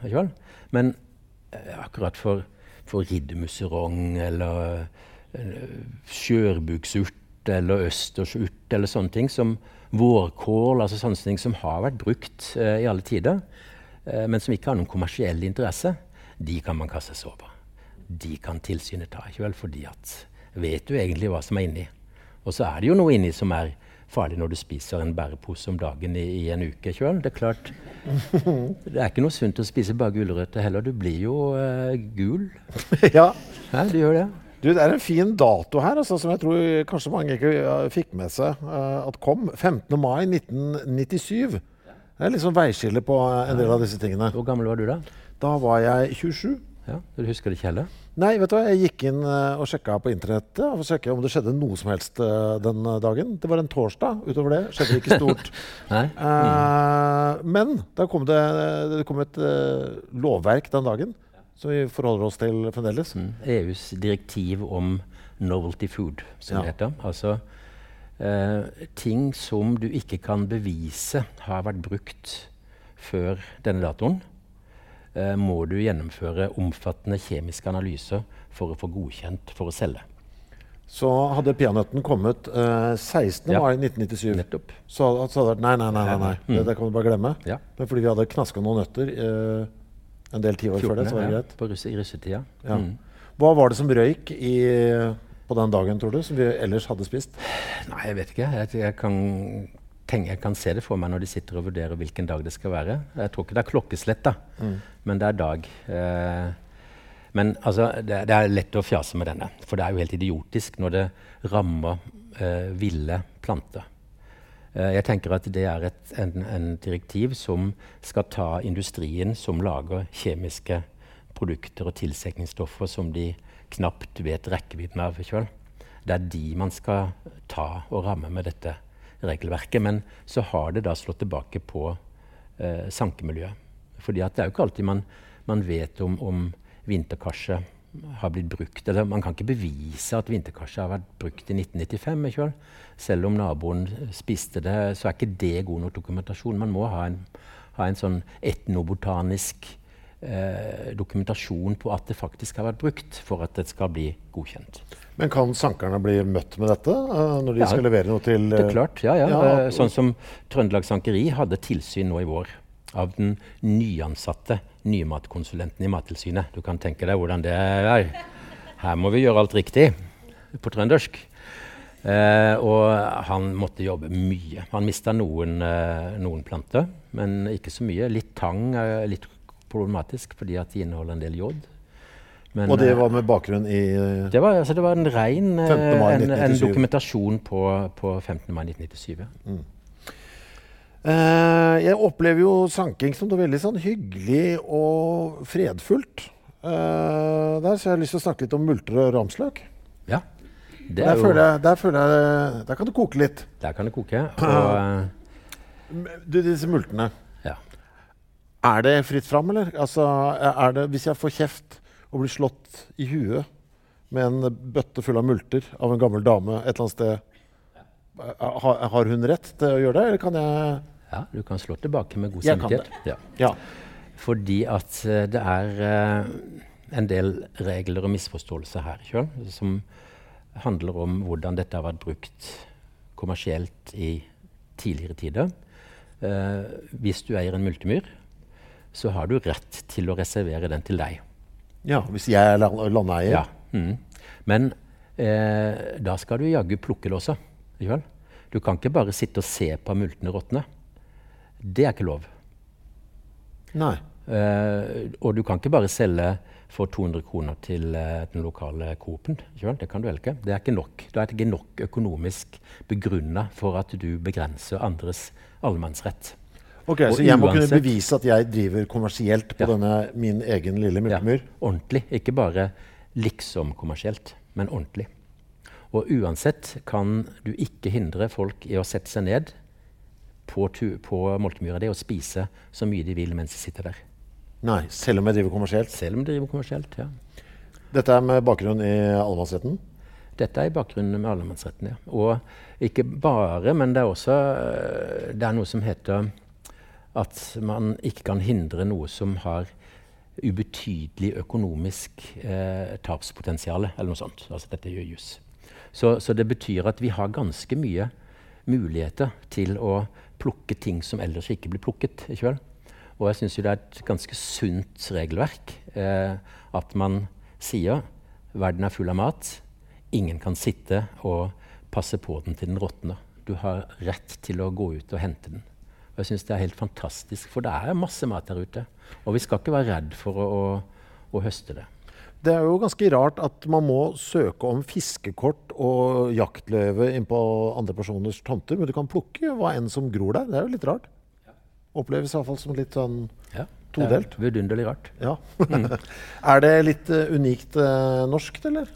Men eh, akkurat for, for riddermusserong eller eh, skjørbuksurt eller østersurt eller sånne ting som vårkål, altså sånne ting som har vært brukt eh, i alle tider, eh, men som ikke har noen kommersiell interesse, de kan man kaste seg over. De kan tilsynet ta, ikke vel? fordi at vet du egentlig hva som er inni? Og så er det jo noe inni som er farlig når du spiser en bærepose om dagen i, i en uke. Ikke vel? Det er klart, det er ikke noe sunt å spise bare gulrøtter heller. Du blir jo uh, gul. ja. Hæ, du gjør det. Du, det er en fin dato her altså, som jeg tror kanskje mange ikke fikk med seg uh, at kom. 15. mai 1997. Det er liksom veiskille på en del av disse tingene. Hvor gammel var du da? Da var jeg 27. Ja, Du husker det ikke heller? Nei, vet du hva, jeg gikk inn uh, og sjekka på internettet for å sjekke om det skjedde noe som helst uh, den dagen. Det var en torsdag. Utover det skjedde det ikke stort. Nei. Uh, men da kom det, det kom et lovverk den dagen som vi forholder oss til fremdeles. Mm. EUs direktiv om novelty food, som ja. det heter. Altså ting som du ikke kan bevise har vært brukt før denne datoen eh, må du gjennomføre omfattende kjemiske analyser for å få godkjent for å selge. Så hadde peanøtten kommet eh, 16. Ja. mai 1997, Nettopp. så, så hadde det vært nei, nei, nei, nei, nei. Mm. Det, det, kan du bare glemme. Ja. Men fordi vi hadde knaska noen nøtter eh, en del tiår før det, så var det greit. På russe, I russetida. Ja. Mm. Hva var det som røyk i, på den dagen, tror du, som vi ellers hadde spist? Nei, jeg vet ikke. Jeg, jeg kan tenke, jeg kan se det for meg når de sitter og vurderer hvilken dag det skal være. Jeg tror ikke det er klokkeslett, da, mm. men det er dag. Eh, men altså, det, det, er lett å fjase med denne, for det er jo helt idiotisk når det rammer eh, ville planter. Eh, jeg tenker at det er et en, en direktiv som skal ta industrien som lager kjemiske produkter og tilsetningsstoffer som de knapt vet rekkevidden av. sjøl. Det er de man skal ta og ramme med dette regelverket. Men så har det da slått tilbake på eh, sankemiljøet. Fordi det er jo ikke alltid man, man vet om, om vinterkarse har blitt brukt. Eller man kan ikke bevise at vinterkarset har vært brukt i 1995. Ikke vel? Selv om naboen spiste det, så er ikke det god nok dokumentasjon. Man må ha en, ha en sånn etnobotanisk eh, dokumentasjon på at det faktisk har vært brukt, for at det skal bli godkjent. Men kan sankerne bli møtt med dette uh, når de ja, skal levere noe til Det er klart, ja. ja. ja uh, sånn som Trøndelag Sankeri hadde tilsyn nå i vår av den nyansatte nymatkonsulenten i Mattilsynet. Du kan tenke deg hvordan det er. Her må vi gjøre alt riktig på trøndersk. og han måtte jobbe mye. Han mista noen, noen planter, men ikke så mye. Litt tang er litt problematisk fordi at de inneholder en del jod. Men, og det var med bakgrunn i uh, det, var, altså, det var en rein en, en, dokumentasjon på, på 15. mai 1997. Mm. Uh, jeg opplever jo sanking som noe veldig sånn hyggelig og fredfullt. Uh, der, så jeg har lyst til å snakke litt om multer og ramsløk. Ja, der, jo... føler jeg, der, føler jeg, der kan det koke litt. Der kan det koke. Og, du, disse multene. Ja. Er det fritt fram, eller? Altså, er det, hvis jeg får kjeft og blir slått i huet med en bøtte full av multer av en gammel dame et eller annet sted. Har, har hun rett til å gjøre det, eller kan jeg Ja, du kan slå tilbake med god samvittighet. Ja. ja. Fordi at uh, det er uh, en del regler og misforståelser her ikke? som handler om hvordan dette har vært brukt kommersielt i tidligere tider. Uh, hvis du eier en multemyr, så har du rett til å reservere den til deg. Ja, Hvis jeg er landeier? Ja. Mm. Men uh, da skal du jaggu plukke det også. Du kan ikke bare sitte og se på multene råtne. Det er ikke lov. Nei. Uh, og du kan ikke bare selge for 200 kroner til uh, den lokale Coop-en. Det kan du ikke. Det er ikke nok. Da er det ikke nok økonomisk begrunna for at du begrenser andres allemannsrett. Ok, og Så jeg må kunne bevise at jeg driver kommersielt på ja. denne min egen lille multemyr? Ja, ordentlig. Ikke bare liksom kommersielt, men ordentlig. Og uansett kan du ikke hindre folk i å sette seg ned på, på moltemyra er å spise så mye de vil mens de sitter der. Nei, Selv om jeg driver kommersielt? Selv om jeg driver kommersielt, ja. Dette er med bakgrunn i allemannsretten? Dette er i bakgrunnen med allemannsretten. ja. Og ikke bare, men det er også eh, det er noe som heter at man ikke kan hindre noe som har ubetydelig økonomisk eh, tapspotensial, eller noe sånt. Altså dette gjør juss. Så, så, det betyr at vi har ganske mye muligheter til å plukke ting som ellers ikke blir plukket. ikke vel? Og jeg syns det er et ganske sunt regelverk eh, at man sier verden er full av mat. Ingen kan sitte og passe på den til den råtner. Du har rett til å gå ut og hente den. Og jeg synes Det er helt fantastisk, for det er masse mat der ute. Og vi skal ikke være redd for å, å, å høste det. Det er jo ganske rart at man må søke om fiskekort og jaktløyve inn på andre personers tomter, men du kan plukke hva enn som gror der. Det er jo litt rart. Oppleves iallfall som litt sånn ja, todelt. Er vidunderlig rart. Ja. Mm. er det litt uh, unikt uh, norskt, eller?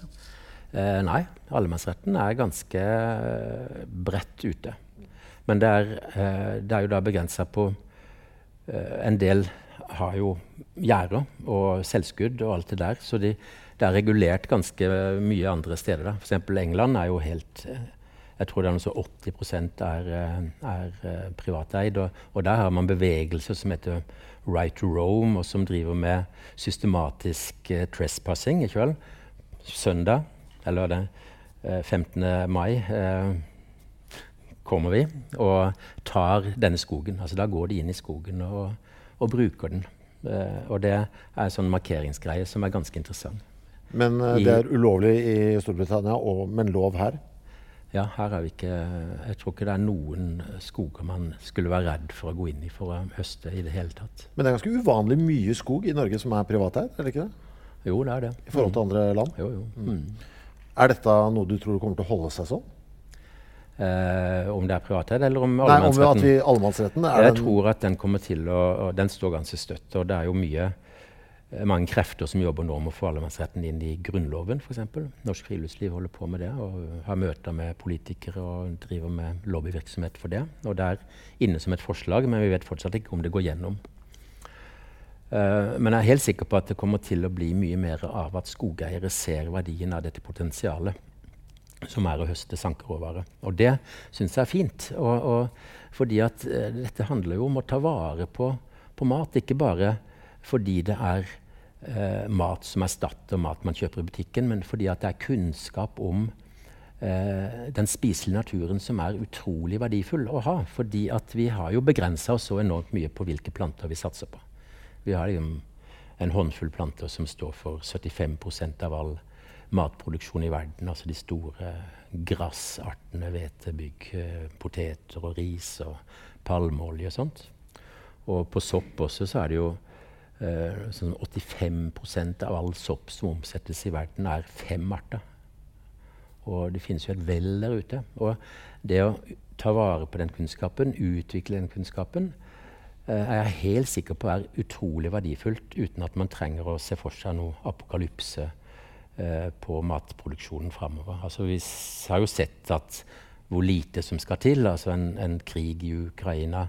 Eh, nei. Allemannsretten er ganske uh, bredt ute. Men det er, det er jo da begrensa på En del har jo gjerder og selvskudd og alt det der. Så de, det er regulert ganske mye andre steder. F.eks. England er jo helt jeg tror det er noe så 80 er, er privateid. Og, og, der har man bevegelser som heter Right to Rome, og som driver med systematisk eh, trespassing. Ikke vel? Søndag, eller det 15. mai, eh, kommer vi og tar denne skogen. Altså Da går de inn i skogen og, og bruker den. Uh, og det er en sånn markeringsgreie som er ganske interessant. Men det er ulovlig i Storbritannia, og, men lov her? Ja, her er vi ikke Jeg tror ikke det er noen skoger man skulle være redd for å gå inn i for å høste i det hele tatt. Men det er ganske uvanlig mye skog i Norge som er privateid, er det ikke det? Jo, det er det. I forhold til andre land? Jo, jo. Mm. Er dette noe du tror kommer til å holde seg sånn? Eh, om det er privateid eller om allemannsretten? Nei, om allemannsretten Jeg tror at den kommer til å Den står ganske støtt. Og det er jo mye Eh, mange krefter som jobber nå med å få allemannsretten inn i Grunnloven f.eks. Norsk Friluftsliv holder på med det og har møter med politikere og driver med lobbyvirksomhet for det. Og det er inne som et forslag, men vi vet fortsatt ikke om det går gjennom. Uh, men jeg er helt sikker på at det kommer til å bli mye mer av at skogeiere ser verdien av dette potensialet som er å høste sankeråvare. Og det syns jeg er fint. Og, og fordi at uh, dette handler jo om å ta vare på, på mat, ikke bare fordi det er eh, mat som erstatter mat man kjøper i butikken, men fordi det er kunnskap om eh, den spiselige naturen som er utrolig verdifull å ha. Fordi vi har jo begrensa oss så enormt mye på hvilke planter vi satser på. Vi har liksom en håndfull planter som står for 75% av all matproduksjon i verden. Altså de store grassartene, hvetebygg, eh, poteter og ris og palmeolje og sånt. Og på sopp også så er det jo eh, sånn 85% av all sopp som omsettes i verden, er fem arter. Og det finnes jo et vell der ute. Og det å ta vare på den kunnskapen, utvikle den kunnskapen, uh, er jeg helt sikker på er utrolig verdifullt, uten at man trenger å se for seg noe apokalypse på matproduksjonen framover. Altså, vi har jo sett at hvor lite som skal til. Altså en, en krig i Ukraina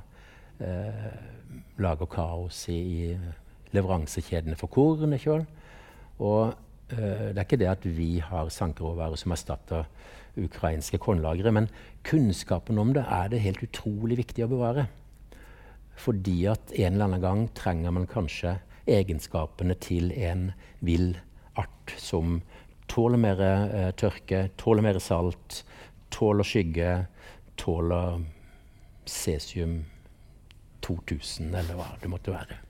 lager kaos i, i leveransekjedene for. Ikke Og eh, det er ikke det at vi har sankeråvarer som erstatter ukrainske kornlagre, men kunnskapen om det er det helt utrolig viktig å bevare. Fordi at en eller annen gang trenger man kanskje egenskapene til en vill art som tåler mer eh, tørke, tåler mer salt, tåler skygge, tåler cesium 2000, eller hva det måtte være.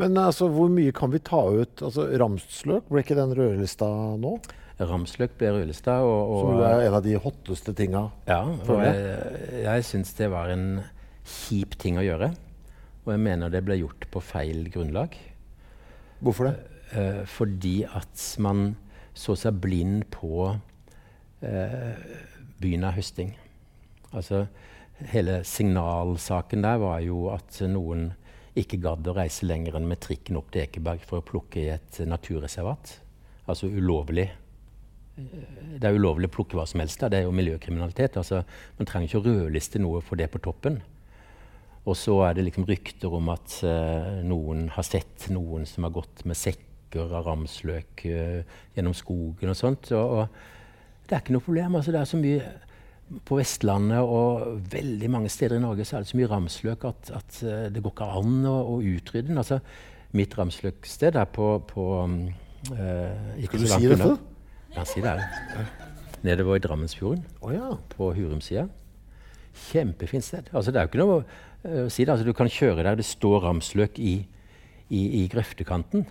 Men altså, hvor mye kan vi ta ut? Altså, Ramsløk, ble ikke den rødlista nå? Ramsløk ble rødlista. Og, og, Som er en av de hotteste tinga? Ja. og Jeg, jeg syns det var en kjip ting å gjøre. Og jeg mener det ble gjort på feil grunnlag. Hvorfor det? Eh, fordi at man så seg blind på eh, byen av høsting. Altså, hele signalsaken der var jo at noen ikke gadd å reise lenger enn med trikken opp til Ekeberg for å plukke i et naturreservat. Altså ulovlig. Det er ulovlig å plukke hva som helst. Da. Det er jo miljøkriminalitet. Altså, man trenger ikke å rødliste noe for det på toppen. Og så er det liksom rykter om at uh, noen har sett noen som har gått med sekker av ramsløk uh, gjennom skogen og sånt. Og, og Det er ikke noe problem. Altså, det er så mye på Vestlandet og veldig mange steder i Norge så er det så mye ramsløk at, at uh, det går ikke an å, å utrydde den. Altså, mitt ramsløksted er på, på uh, Skal du si det før? Ja, si det. Nedover i Drammensfjorden, oh, ja. på Hurumsida. Kjempefint sted. Altså, det er jo ikke noe å si det. Altså, du kan kjøre der det står ramsløk i, i, i grøftekanten.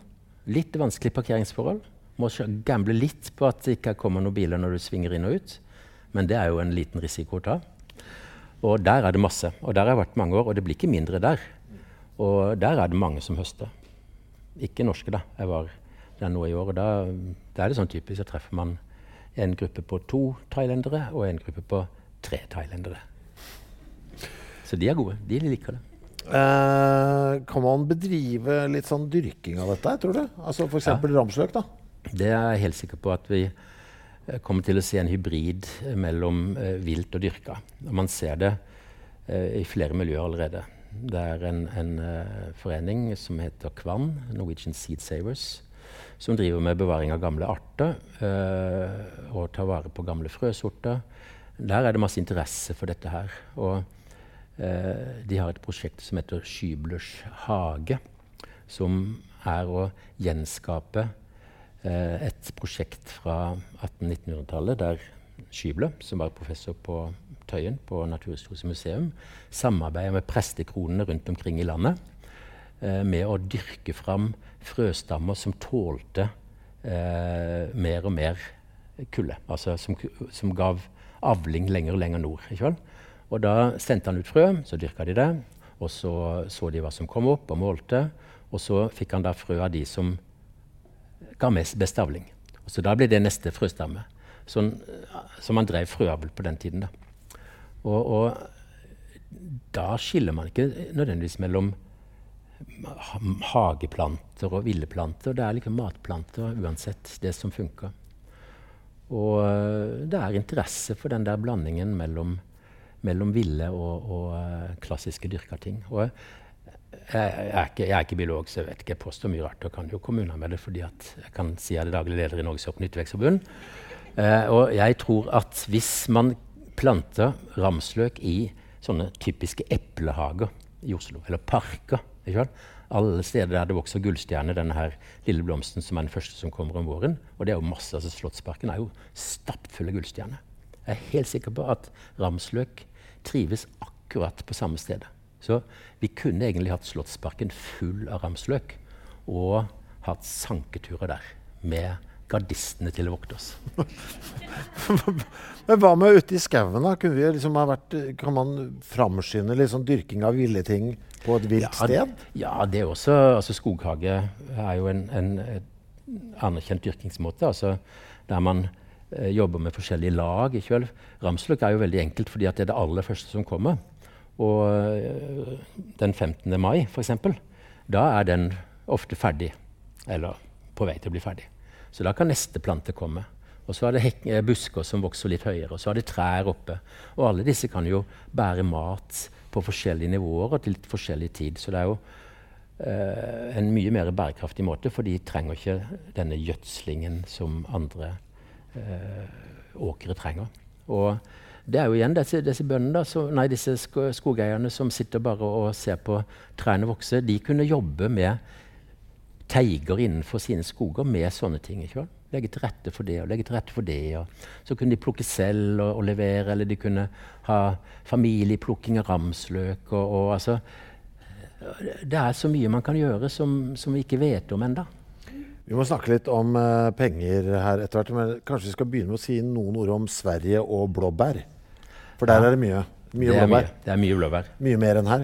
Litt vanskelig parkeringsforhold. Må gamble litt på at det ikke kommer noen biler når du svinger inn og ut. Men det er jo en liten risiko å ta. Og der er det masse. Og der har jeg vært mange år, og det blir ikke mindre der. Og der er det mange som høster. Ikke norske, da. Jeg var der nå i år, og da, da er det sånn typisk. Så treffer man en gruppe på to thailendere og en gruppe på tre thailendere. Så de er gode. De liker det. Eh, kan man bedrive litt sånn dyrking av dette, tror du? Altså F.eks. Ja. ramsløk? da? Det er jeg helt sikker på at vi Eh, kommer til å se en hybrid eh, mellom eh, vilt og dyrka. Og man ser det eh, i flere miljøer allerede. Det er en, en uh, forening som heter Kvann, Norwegian Seed Savers, som driver med bevaring av gamle arter og tar vare på gamle frøsorter. Der er det masse interesse for dette her. Og de har et prosjekt som heter Skyblers hage, som er å gjenskape Eh, et prosjekt fra 1800-1900-tallet der Skyble, som var professor på Tøyen på Naturhistorisk museum, samarbeider med prestekronene rundt omkring i landet eh, med å dyrke fram frøstammer som tålte eh, mer og mer kulde. Altså som, som, gav avling lenger og lenger nord. Og da sendte han ut frø, så dyrka de det. Og så så de hva som kom opp, og målte. Og så fikk han da frø av de som ga mest best avling. Så da ble det neste frøstamme. Sånn, så man drev frøavl på den tiden. Da. Og, og, da skiller man ikke nødvendigvis mellom hageplanter og ville planter. Det er liksom matplanter uansett, det som funker. Og eh, det er interesse for den der blandingen mellom, mellom ville og, og uh, klassiske dyrka ting. Og jeg, er ikke, jeg er ikke biolog, så jeg vet ikke. Jeg påstår mye rart og kan jo kommune med det fordi jeg kan si jeg er daglig leder i Norges Nyttevekstforbund. Eh, og jeg tror at hvis man planter ramsløk i sånne typiske eplehager i Oslo, eller parker Alle steder der det vokser gullstjerne, denne her lille blomsten som er den første som kommer om våren. Og det er jo masse, altså Slottsparken er jo stappfull av gullstjerner. Jeg er helt sikker på at ramsløk trives akkurat på samme stedet. Så vi kunne egentlig hatt Slottsparken full av ramsløk og hatt sanketurer der med gardistene til å vokte oss. Men hva med ute i skauen? Liksom kan man framskynde liksom dyrking av ville ting på et vilt ja, sted? Ja, det er også. Altså, skoghage er jo en, en, en anerkjent dyrkingsmåte. Altså, der man jobber med forskjellige lag. Ikke Ramsløk er jo veldig enkelt fordi det er det aller første som kommer. Og øh, den 15. mai, f.eks., da er den ofte ferdig. Eller på vei til å bli ferdig. Så da kan neste plante komme. Og så er det øh, busker som vokser litt høyere, og så er det trær oppe. Og alle disse kan jo bære mat på forskjellige nivåer og til litt forskjellig tid. Så det er jo eh, en mye mer bærekraftig måte, for de trenger ikke denne gjødslingen som andre åkre trenger. Og det er jo igjen disse, disse bøndene, nei, disse skogeierne som sitter bare og ser på trærne vokse. De kunne jobbe med teiger innenfor sine skoger med sånne ting. ikke sant? Legge til rette for det og legge til rette for det. Og så kunne de plukke selv og, og levere, eller de kunne ha familieplukking av ramsløk. Og, og, altså, det er så mye man kan gjøre som, som vi ikke vet om ennå. Vi må snakke litt om uh, penger her etter hvert. Men kanskje vi skal begynne med å si noen ord om Sverige og blåbær. For der ja. er det mye. Mye det blåbær. Mye. Det er mye blåbær. Mye mer enn her?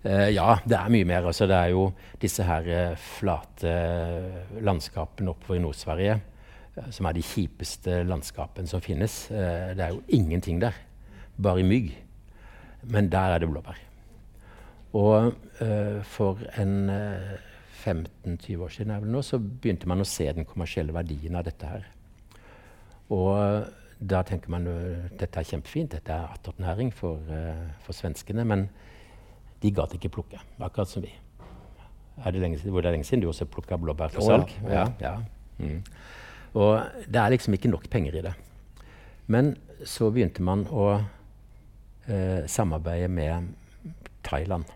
Uh, ja, det er mye mer. Altså, det er jo disse her uh, flate landskapene oppover i Nord-Sverige som er de kjipeste landskapene som finnes. det er jo ingenting der. Bare mygg. Men der er det blåbær. Og for en 15-20 år siden nå, så begynte man å se den kommersielle verdien av dette her. Og da tenker man at dette er kjempefint, dette er attåtnæring for, uh, for svenskene. Men de gadd ikke plukke, akkurat som vi. Er det lenge, hvor det er lenge siden du også plukka blåbær for salg? Oh, ja. ja, ja. Mm. Og det er liksom ikke nok penger i det. Men så begynte man å eh, samarbeide med Thailand.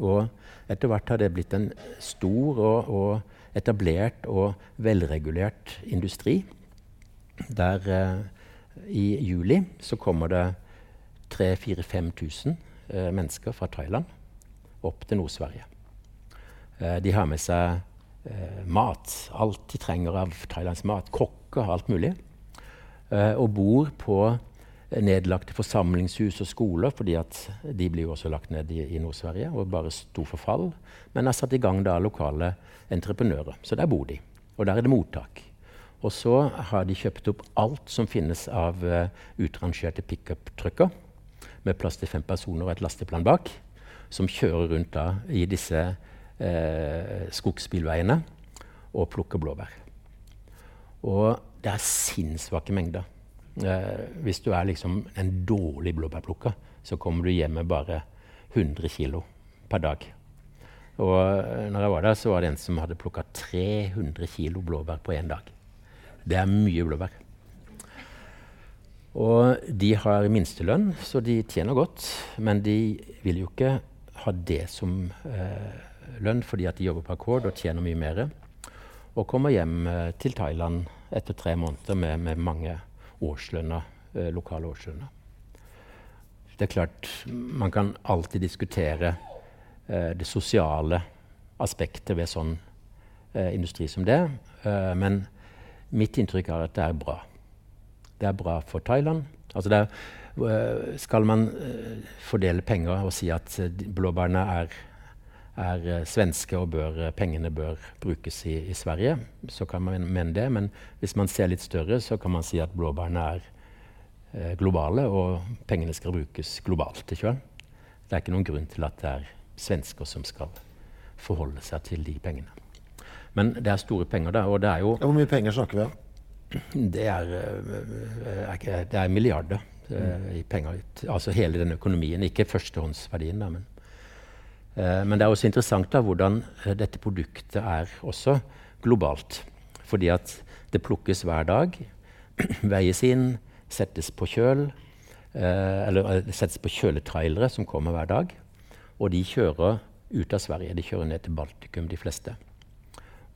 Og etter hvert har det blitt en stor og, og etablert og velregulert industri. Der eh, i juli så kommer det 3000-5000 eh, mennesker fra Thailand opp til Nord-Sverige. Eh, de har med seg eh, mat, alt de trenger av thailandsk mat. Kokker, alt mulig. Eh, og bor på nedlagte forsamlingshus og skoler, fordi de blir jo også lagt ned i, i Nord-Sverige og bare sto for fall. Men har satt i gang da lokale entreprenører. Så der bor de. Og der er det mottak. Og så har de kjøpt opp alt som finnes av uh, utrangerte pickup-trucker med plass til fem personer og et lasteplan bak, som kjører rundt da i disse uh, skogsbilveiene og plukker blåbær. Og det er sinnssvake mengder. Uh, hvis du er liksom en dårlig blåbærplukker, så kommer du hjem med bare 100 kg per dag. Og når jeg var der, så var det en som hadde plukka 300 kg blåbær på én dag. Det er mye blåbær. Og de har minstelønn, så de tjener godt. Men de vil jo ikke ha det som eh, lønn fordi at de jobber på akkord og tjener mye mer. Og kommer hjem eh, til Thailand etter tre måneder med, med mange årslønner, eh, lokale årslønner. Det er klart, man kan alltid diskutere eh, det sosiale aspektet ved sånn eh, industri som det. Men Mitt inntrykk er at det er bra. Det er bra for Thailand. Altså er, skal man fordele penger og si at blåbærene er, er svenske og bør, pengene bør brukes i, i, Sverige, så kan man mene det. Men hvis man ser litt større, så kan man si at blåbærene er globale, og pengene skal brukes globalt. Ikke? Det er ikke noen grunn til at det er svensker som skal forholde seg til de pengene. Men det er store penger, da. Og det er jo Hvor mye penger snakker vi om? Det er, eh, det er milliarder mm. i penger. Altså hele den økonomien. Ikke førstehåndsverdien, da, men Men det er også interessant da, hvordan dette produktet er også globalt. Fordi at det plukkes hver dag, veies inn, settes på kjøl. Uh, eller settes på kjøletrailere som kommer hver dag. Og de kjører ut av Sverige. De kjører ned til Baltikum, de fleste.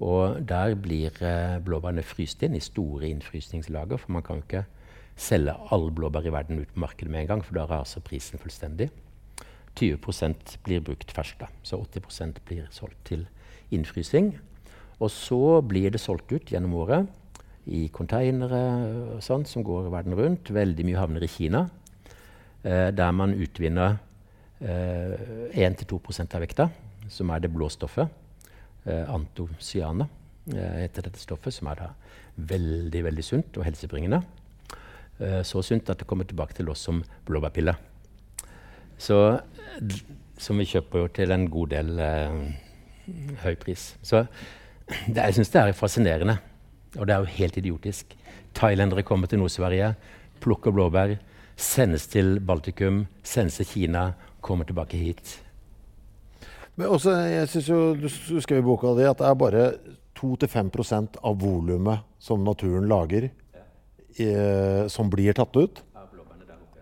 Og der blir eh, blåbærene fryst inn i store innfrysningslager. For man kan jo ikke selge alle blåbær i verden ut på markedet med en gang, for da raser prisen fullstendig. 20 blir brukt ferskt. Så 80% blir solgt til innfrysing. Og så blir det solgt ut gjennom året i konteinere som går verden rundt. Veldig mye havner i Kina, eh, der man utvinner eh, 1-2% av vekta, som er det blå stoffet eh, antocyane, eh, heter dette stoffet, som er veldig veldig sunt og helsebringende. Eh, så sunt at det kommer tilbake til oss som blåbærpille. Så, som vi kjøper jo til en god del eh, høy pris. Så det, jeg syns det er fascinerende. Og det er jo helt idiotisk. Thailendere kommer til Nord-Sverige, plukker blåbær, sendes til Baltikum, sendes til Kina, kommer tilbake hit. Men også, jeg synes jo, Du skrev i boka di at det er bare 2-5% av volumet som naturen lager, eh, som blir tatt ut.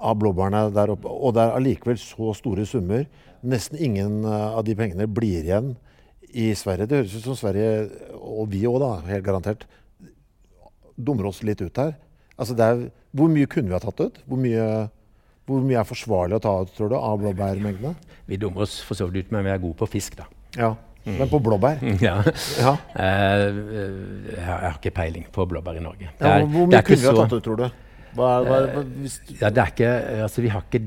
Av blåbærene der oppe. Og det er allikevel så store summer. Nesten ingen eh, av de pengene blir igjen i Sverige. Det høres ut som Sverige, og vi òg, helt garantert, dummer oss litt ut her. Altså er, hvor mye kunne vi ha tatt ut? Hvor mye hvor mye er forsvarlig å ta ut tror du, av blåbærmengdene? Vi dummer oss for så vidt ut, men vi er gode på fisk, da. Ja, mm. Men på blåbær? ja. ja. Uh, jeg har ikke peiling på blåbær i Norge. Ja, hvor mye kunne vi ha tatt ut, tror du? Hva, hva, hva, hvis... ja, det er ikke, altså, vi, har ikke,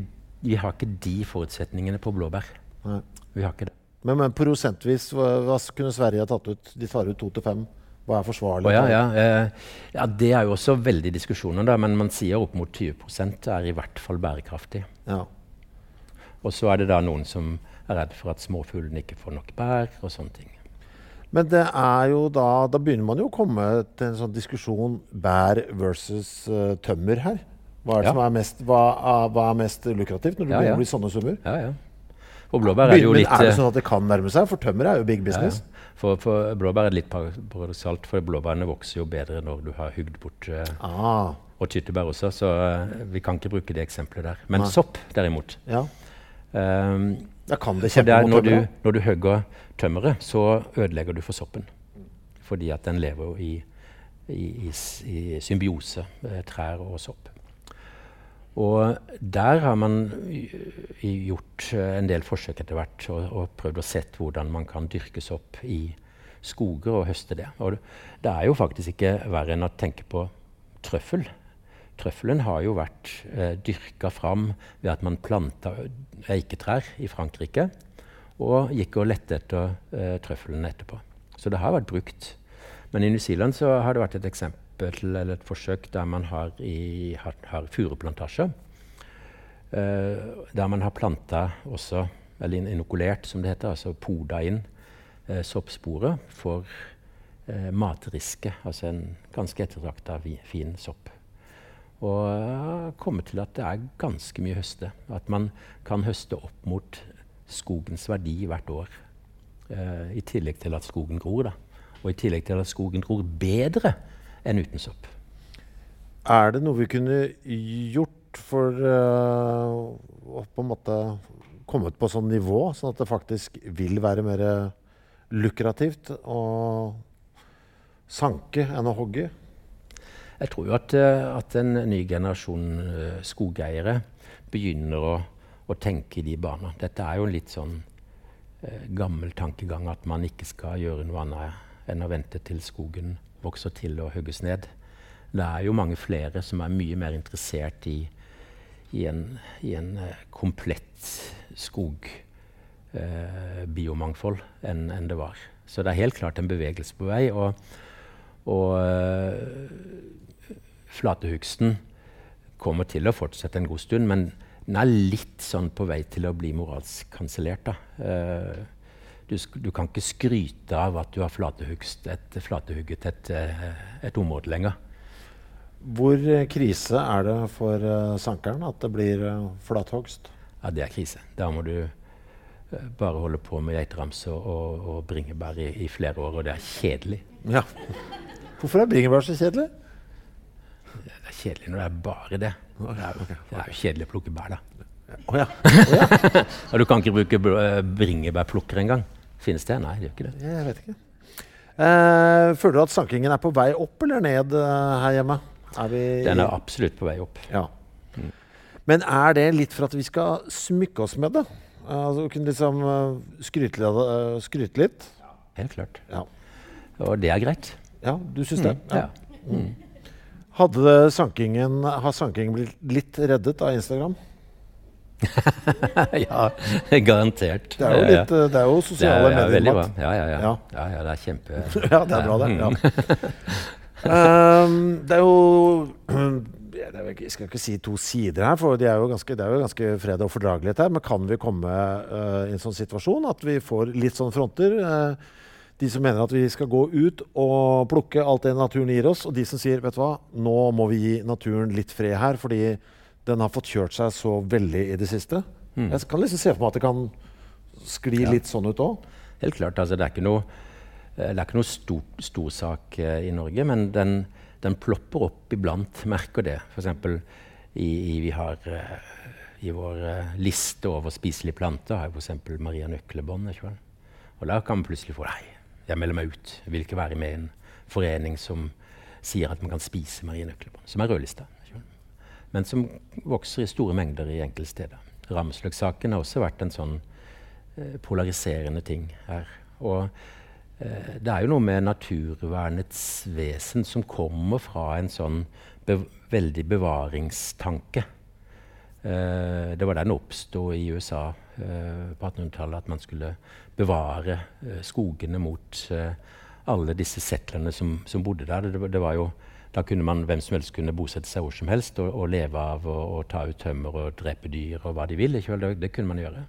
vi har ikke de forutsetningene på blåbær. Nei. Vi har ikke det. Men, men prosentvis, hva, hva kunne Sverige ha tatt ut? De tar ut to til fem. Hva er forsvarlig? Oh, ja, ja. Eh, ja, Det er jo også veldig diskusjoner, da, men man sier opp mot 20 er i hvert fall bærekraftig. Ja. Og så er det da noen som er redd for at småfuglene ikke får nok bær og sånne ting. Men det er jo da, da begynner man jo å komme til en sånn diskusjon bær versus uh, tømmer her. Hva er, ja. er mest, hva, er, hva er, mest, lukrativt når det ja, blir sånne summer? Ja, ja. Og blåbær er jo litt Er det sånn at det kan nærme seg? For tømmer er jo big business. For, for, blåbær er litt paradoksalt, for blåbærene vokser jo bedre når du har hugd bort uh, ah. og tyttebær også, så uh, vi kan ikke bruke det eksempelet der. Men Nei. sopp, derimot Ja. um, Da kan det kjempe mot når, du, når du hogger tømmeret, så ødelegger du for soppen. Fordi at den lever i, i, i, i symbiose, trær og sopp. Og der har man gjort eh, en del forsøk etter hvert og, og prøvd å sett hvordan man kan dyrke sopp i skoger og høste det. Og det, det er jo faktisk ikke verre enn å tenke på trøffel. Trøffelen har jo vært eh, dyrka fram ved at man planta eiketrær i Frankrike og gikk og lette etter eh, trøffelen etterpå. Så det har vært brukt. Men i New Zealand så har det vært et eksempel eller et forsøk der man har, i, har, har furuplantasjer. Eh, der man har planta også, eller in- inokulert, som det heter, altså poda inn eh, soppsporer for eh, matriske, altså en ganske ettertrakta fin sopp. Og har kommet til at det er ganske mye høste. At man kan høste opp mot skogens verdi hvert år. Eh, I tillegg til at skogen gror. da. Og i tillegg til at skogen gror bedre enn uten sopp. Er det noe vi kunne gjort for uh, å på en måte kommet på sånn nivå, sånn at det faktisk vil være mer lukrativt å sanke enn å hogge? Jeg tror jo at, eh, at en ny generasjon eh, skogeiere begynner å, å tenke i de baner. Dette er jo en litt sånn eh, gammel tankegang at man ikke skal gjøre noe annet enn å vente til skogen vokser til og hugges ned. Det er jo mange flere som er mye mer interessert i, i en, i en eh, komplett skogbiomangfold enn en det var. Så det er helt klart en bevegelse på vei. og og flatehugsten kommer til å fortsette en god stund, men den er litt sånn på vei til å bli moralsk kansellert. Eh, du, du kan ikke skryte av at du har flatehugst et, flatehugget et, eh, et område lenger. Hvor eh, krise er det for sankeren at det blir flathogst? Ja, det er krise. Da må du bare holde på med geiteramse og, og bringebær i, i flere år, og det er kjedelig. Ja. Hvorfor er bringebær så kjedelig? Kjedelig når det er bare det. Det er, jo- det er jo kjedelig å plukke bær, da. Oh, ja. Og du kan ikke bruke eh, bringebærplukker engang. Finnes det? Nei, det gjør ikke det. Jeg vet ikke. Eh, føler du at sankingen er på vei opp eller ned eh, her hjemme? Er vi Den er absolutt på vei opp. Ja. Men er det litt for at vi skal smykke oss med det? Altså kunne liksom eh, skryte, litt, skryte litt? Helt klart. Ja. Og det er greit. ja, du syns det? Ja. Hadde sankingen, har sankingen blitt litt reddet av Instagram? ja, garantert. Det er jo, litt, eh, det er jo det er, sosiale veldig bra. medier. Ja, ja, ja. Ja. ja, det er kjempe... Ja, det er bra, det. Ja. um, det er jo jeg skal ikke si to sider her, for det er jo ganske, det er jo ganske fred og fordragelighet her. Men kan vi komme uh, i en sånn situasjon at vi får litt sånne fronter? eh, de som mener at vi skal gå ut og plukke alt det naturen gir oss, og de som sier vet du hva, nå må vi gi naturen litt fred her, fordi den har fått kjørt seg så veldig i det siste. Jeg kan liksom se for meg at det kan skli Ja. litt sånn ut òg. Helt klart. altså Det er ikke noe, eh, er ikke noe stor, stor sak eh, i Norge, men den, den plopper opp iblant. Merker det. F.eks. I, i, vi har eh, i vår uh, liste over spiselige planter har vi f.eks. Maria Nøklebånd. Og da kan man plutselig få Nei, jeg melder meg ut. Jeg vil ikke være med i en forening som sier at man kan spise Maria Nøklebånd, som er rødlista. Men som vokser i store mengder i enkelte steder. Ramsløk-saken har også vært en sånn eh, polariserende ting her. Og eh, det er jo noe med naturvernets vesen som kommer fra en sånn be veldig bevaringstanke. Eh, det var der den oppsto i USA på 1800-tallet, at man skulle bevare eh, skogene mot eh, alle disse settlerne som, som bodde der. Det, det jo, da kunne man, hvem som helst kunne bosette seg hvor som helst og, og leve av og ta ut tømmer og drepe dyr og hva de ikke? Det, det kunne man gjøre.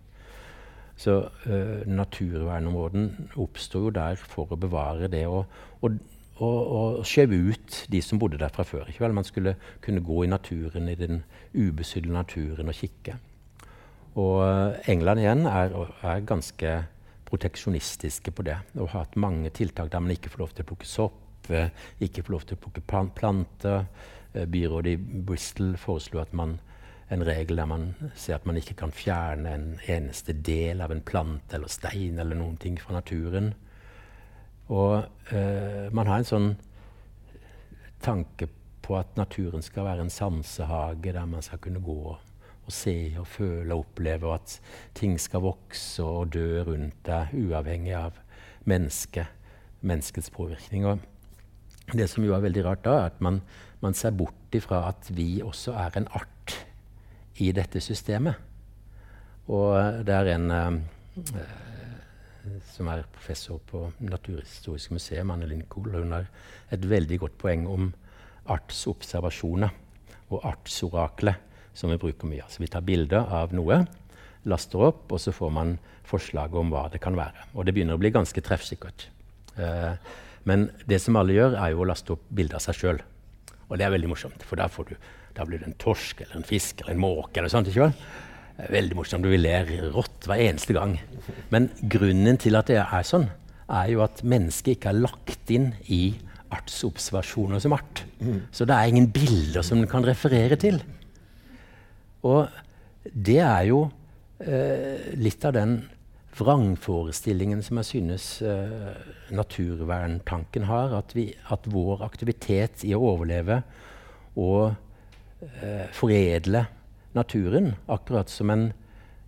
Så uh, naturvernområden oppsto jo der for å bevare det og, og, og, og skjøve ut de som bodde der fra før. Man skulle kunne gå i naturen, i den ubesydde naturen og kikke. Og eh, England igjen er, er ganske proteksjonistiske på det. Og har hatt mange tiltak der man ikke får lov til å plukke sopp, eh, ikke får lov til å plukke planter, Eh, byrådet i Bristol foreslo at man, en regel der man ser at man ikke kan fjerne en eneste del av en plante eller stein eller noen ting fra naturen. Og eh, man har en sånn tanke på at naturen skal være en sansehage der man skal kunne gå og se og føle og oppleve, og at ting skal vokse og dø rundt deg, uavhengig av mennesket, menneskets påvirkning. Og det som jo er veldig rart da, er at man, man ser bort ifra at vi også er en art i dette systemet. Og det er en eh, som er professor på Naturhistorisk museum, Annelin Kohl, hun har et veldig godt poeng om artsobservasjoner og artsoraklet, som vi bruker mye. Så vi tar bilder av noe, laster opp, og så får man forslag om hva det kan være. Og det begynner å bli ganske treffsikkert. Eh, men det som alle gjør, er jo å laste opp bilder av seg sjøl. Og det er veldig morsomt, for da, du, da, blir det en torsk eller en fisk eller en måke. eller sånt, ikke vel? Veldig morsomt. Du ler rått hver eneste gang. Men grunnen til at det er sånn, er jo at mennesket ikke er lagt inn i artsobservasjoner som art. Mm. Så det er ingen bilder som den kan referere til. Og det er jo eh, litt av den vrangforestillingen som jeg synes eh, naturverntanken har. At, vi, at, vår aktivitet i å overleve og eh, foredle naturen, akkurat som en,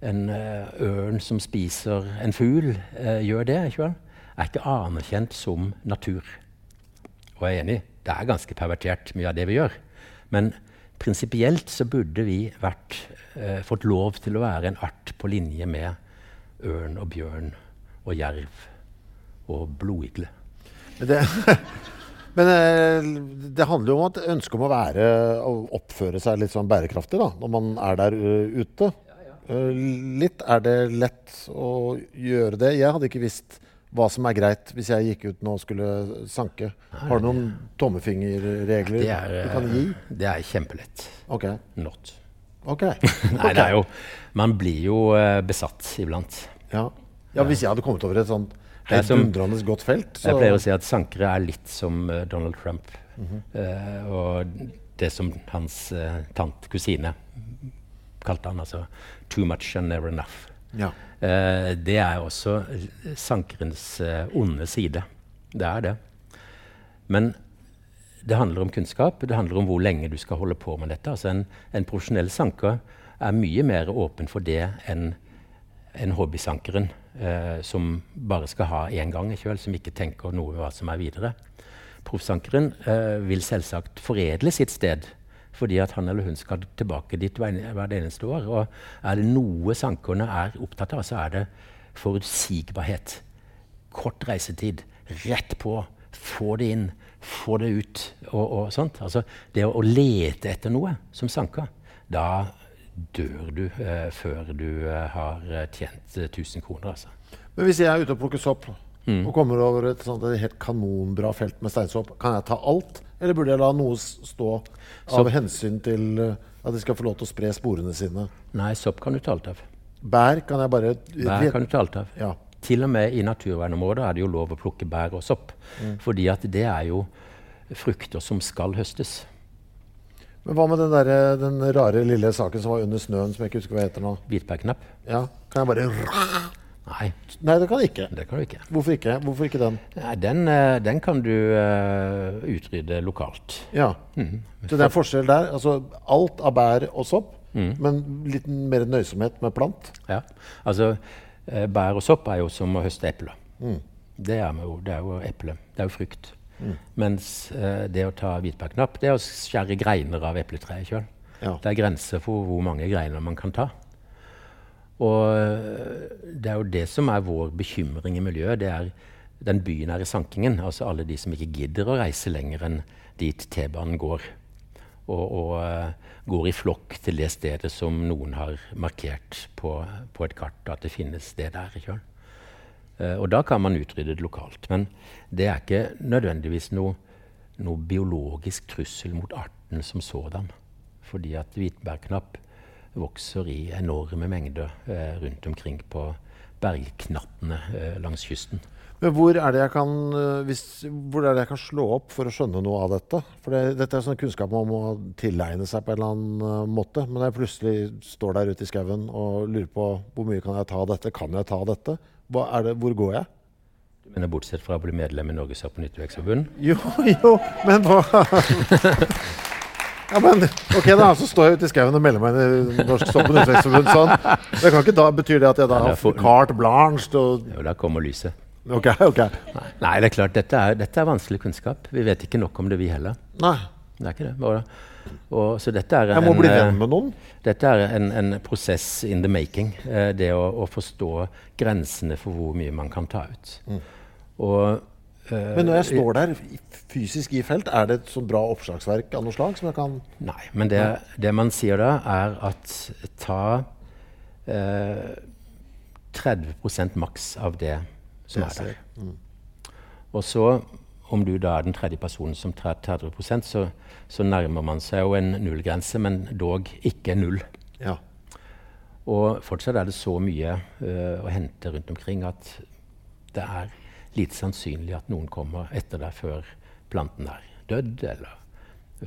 en uh, ørn som spiser en fugl, uh, gjør det, ikke vel? er ikke anerkjent som natur. Og jeg er enig, det er ganske pervertert, mye av det vi gjør. Men prinsipielt så burde vi vært, eh, fått lov til å være en art på linje med ørn og bjørn og jerv og blodigle. Det, Men eh, det handler jo om et ønske om å være og oppføre seg litt sånn bærekraftig da, når man er der uh, ute. Uh, litt er det lett å gjøre det. Jeg hadde ikke visst hva som er greit hvis jeg gikk ut nå og skulle sanke. Har du noen tommefingerregler ja, er, du kan gi? Det er kjempelett. Ok. Not. Ok. Nei, det er jo Man blir jo uh, besatt iblant. Ja. ja. Hvis jeg hadde kommet over et sånt helt dundrende godt felt. Så. Jeg pleier å si at sankere er litt som uh, Donald Trump. Mm -hmm. uh, og det som hans uh, tant, kusine, kalte han altså 'too much and never enough'. Ja. det er også sankerens onde side. Det er det. Men det handler om kunnskap. Det handler om hvor lenge du skal holde på med dette. Altså en, en profesjonell sanker er mye mer åpen for det enn en hobbysankeren eh, som bare skal ha én gang, ikke vel, som ikke tenker noe hva som er videre. Proffsankeren eh, vil selvsagt foredle sitt sted fordi at han eller hun skal tilbake dit hvert eneste år. Og er det noe sankerne er opptatt av, så er det forutsigbarhet. Kort reisetid. Rett på. Få det inn. Få det ut. Og, og sånt. Altså, det å, å, lete etter noe som sanker, da dør du eh, før du eh, har eh, tjent 1000 kroner. Altså. Men hvis jeg er ute og plukker sopp mm. og kommer over et, sånt, et helt kanonbra felt med steinsopp, kan jeg ta alt? Eller burde jeg la noe stå av sopp. hensyn til at de skal få lov til å spre sporene sine? Nei, sopp kan du ta alt av. Bær kan jeg bare Bær kan du ta alt av. Ja. Til og med i naturvernområder er det jo lov å plukke bær og sopp. Mm. Fordi at det er jo frukter som skal høstes. Men hva med den, der, den rare lille saken som var under snøen, som jeg ikke husker hva heter nå? Hvitbærknapp. Ja, Kan jeg bare Nei. Nei, det kan du ikke. Det kan du ikke. Hvorfor ikke, Hvorfor ikke den? Nei, den, eh, den, kan du uh, utrydde lokalt. Ja. Mm. Så det er forskjell der? Altså alt av bær og sopp, mm. men litt mer nøysomhet med plant? Ja. Altså uh, bær og sopp er jo som å høste epler. Mm. Det, er jo, det er jo eple. Det er jo frukt. Mm. Mens uh, det å ta hvitbærknapp, det er å skjære greiner av epletreet sjøl. Ja. Det er grenser for hvor mange greiner man kan ta. Og uh, det er jo det som er vår bekymring i miljøet. det er den i sankingen. Altså alle de som ikke gidder å reise lenger enn dit T-banen går. Og, og uh, går i flokk til det stedet som noen har markert på, på et kart at det finnes det der. Ikke? sant? og da kan man utrydde det lokalt. Men det er ikke nødvendigvis noe, noe biologisk trussel mot arten som sådan. Fordi at hvitbærknapp vokser i enorme mengder eh, rundt omkring på bergknattene eh, langs kysten. Men hvor er, det jeg kan, eh, hvis, hvor er det jeg kan slå opp for å skjønne noe av dette? For det, Dette er sånn kunnskap man må tilegne seg på en eller annen måte. Men når jeg plutselig står der ute i skauen og lurer på hvor mye kan jeg ta av dette, kan jeg ta av dette? Det, hvor går jeg? Du mener bortsett fra å bli medlem i Norges og Jo, jo, men hva Ja, men ok da, Så står jeg ute i skauen og melder meg inn i Norsk Sopp- og sånn. Det kan ikke da, Betyr det at jeg da har fått carte blanche og Jo, da kommer lyset. Ok, ok. Nei, det er klart, dette er, dette er vanskelig kunnskap. Vi vet ikke nok om det, vi heller. Nei. Det er ikke det. Og, og, så dette er Jeg må en, bli eh, venn med noen. Dette er en, en prosess in the making. Eh, det å, å, forstå grensene for hvor mye man kan ta ut. Og, eh, Men når jeg står der fysisk i felt, er det et sånt bra oppslagsverk av noe slag som jeg kan Nei, men det, det man sier da, er at ta eh, 30 maks av det som er der. Og så, om du da er den tredje personen som tar 30 så, så nærmer man seg jo en nullgrense, men dog ikke null. Ja. Og fortsatt er det så mye uh, å hente rundt omkring at det er lite sannsynlig at noen kommer etter deg før planten er dødd, eller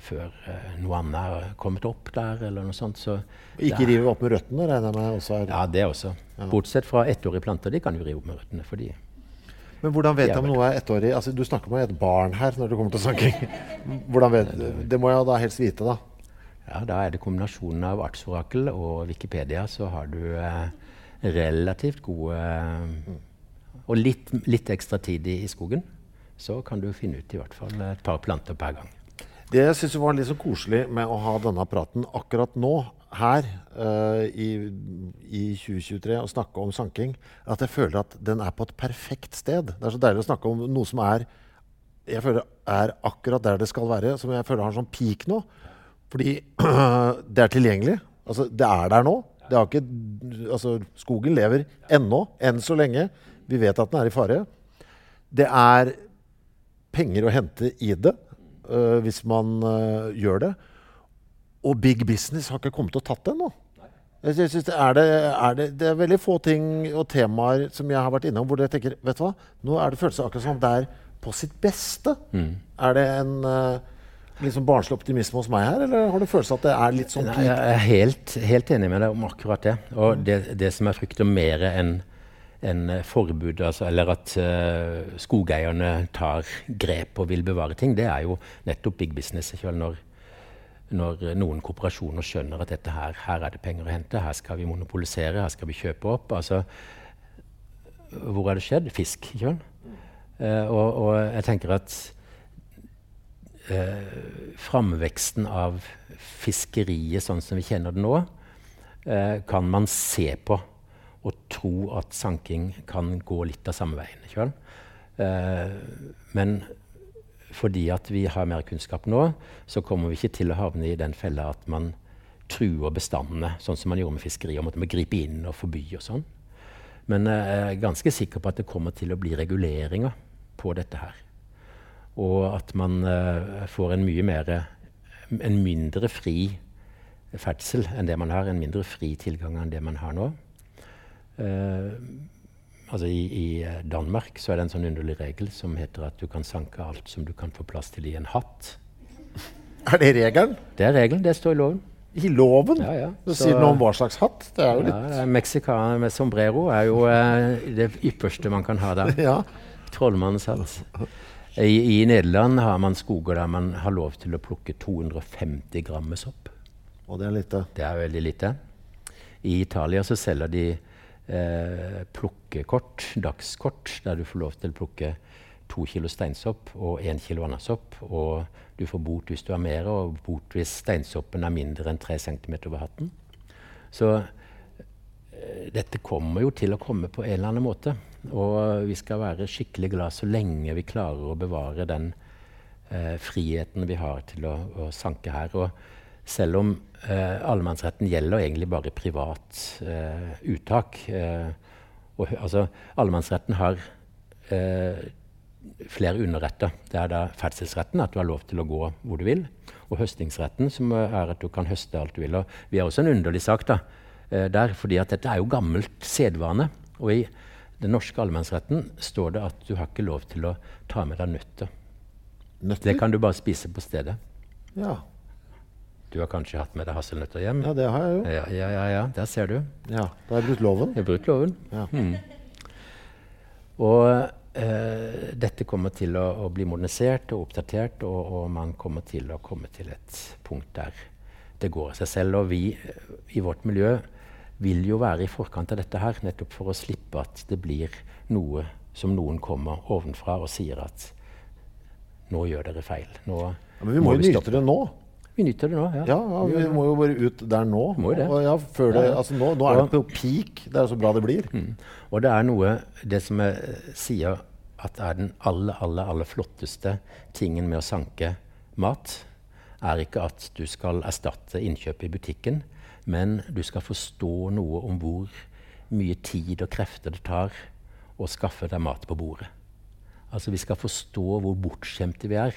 før eh, noe annet er kommet opp der, eller noe sånt. Så Ikke rive opp med røttene, regner jeg med også er Ja, det også. Bortsett fra ettårige planter. De kan jo rive opp med røttene. fordi Men hvordan vet de om noe er ettårig? Altså, du snakker med et barn her når det kommer til sanking. Hvordan vet, det må jeg da helst vite, da. ja, da er det kombinasjonen av Artsorakel og Wikipedia, så har du eh, relativt gode eh, Og litt, litt ekstra tid i, i skogen, så kan du finne ut i hvert fall et par planter per gang. Det jeg syns var litt så koselig med å ha denne praten akkurat nå, her uh, i, i 2023, og snakke om sanking, at jeg føler at den er på et perfekt sted. Det er så deilig å snakke om noe som er jeg føler er akkurat der det skal være, som jeg føler har en sånn peak nå. Fordi det er tilgjengelig. Altså, det er der nå. Ikke, altså, skogen lever ennå, enn så lenge. Vi vet at den er i fare. Det er penger å hente i det uh, hvis man uh, gjør det. Og big business har ikke kommet og tatt det ennå. Jeg synes- synes det, er det, er det, det er veldig få ting og temaer som jeg har vært innom hvor jeg tenker vet du hva, nå er det følelse akkurat som det er på sitt beste. Er det en uh, sånn barnslig optimisme hos meg her, eller har du følelse at det er litt sånn Nei, jeg er helt, helt enig med deg om akkurat det. Og det, det som jeg frykter mer enn enn, eh, forbud, altså, eller at uh, skogeierne tar grep og vil bevare ting, det er jo nettopp big business. Vel? Når, når noen kooperasjoner skjønner at dette her, her er det penger å hente, her skal vi monopolisere, her skal vi kjøpe opp. altså Hvor har det skjedd? Fisk. ikke vel? Uh, og, og jeg tenker at uh, framveksten av fiskeriet sånn som vi kjenner det nå, uh, kan man se på og tro at sanking kan gå litt av samme veien. Ikke vel? Eh, men fordi at vi har mer kunnskap nå, så kommer vi ikke til å havne i den fella at man truer bestandene, sånn som man gjorde med fiskeri, om at man gripe inn og forby og sånn. Men eh, jeg er ganske sikker på at det kommer til å bli reguleringer på dette her. Og at man eh, får en mye mer En mindre fri ferdsel enn det man har. En mindre fri tilgang enn det man har nå. Eh, altså i, I eh, Danmark så er det en sånn underlig regel som heter at du kan sanke alt som du kan få plass til i en hatt. Er det regelen? Det er regelen. Det står i loven. I loven? Ja, ja. Det Så- sier noe om hva slags hatt. Det er jo Ja, litt er Meksikaner med sombrero er jo eh, det ypperste man kan ha der. Ja. Trollmannens hatt. I, I Nederland har man skoger der man har lov til å plukke 250 gram med sopp. Og det er lite? det. Det er veldig lite. I Italia så selger de eh, plukkekort, dagskort, der du får lov til å plukke to kilo steinsopp og én kilo annen. Og du får bot hvis du har mer, og bot hvis steinsoppen er mindre enn tre centimeter over hatten. Så eh, dette kommer jo til å komme på en eller annen måte. Og vi skal være skikkelig glad så lenge vi klarer å bevare den eh, friheten vi har til å, å sanke her. Og selv om eh, allemannsretten gjelder egentlig bare privat eh, uttak eh, og, altså, Allemannsretten har eh, flere underretter. Det er da ferdselsretten, at du har lov til å gå hvor du vil. Og høstingsretten, som er at du kan høste alt du vil. Og vi har også en underlig sak da, eh, der, fordi at dette er jo gammelt sedvane. Og i den norske allemannsretten står det at du har ikke lov til å ta med deg nøtter. Nøtter? Det kan du bare spise på stedet. Ja. Du har kanskje hatt med deg hasselnøtter hjem? ja, det har jeg jo. Ja, ja, ja, ja. Der ser du. Ja, Da har jeg brutt loven. Jeg har brutt loven. Ja. Og eh, dette kommer til å, å bli modernisert og oppdatert, og, og, man kommer til å komme til et punkt der det går av seg selv. Og vi i vårt miljø vil jo være i forkant av dette her, nettopp for å slippe at det blir noe som noen kommer ovenfra og sier at nå gjør dere feil. Nå Ja, men vi må jo vi nyte det nå. Vi nyter det nå, ja. Ja, ja, vi må jo bare ut der nå. Det. Og ja, det, altså nå, nå er det på peak. Det er så bra det blir. Og det er noe Det som jeg eh, sier at er den aller, aller, aller flotteste tingen med å sanke mat, er ikke at du skal erstatte innkjøp i butikken, men du skal forstå noe om hvor mye tid og krefter det tar å skaffe deg mat på bordet. Altså Vi skal forstå hvor bortskjemte vi er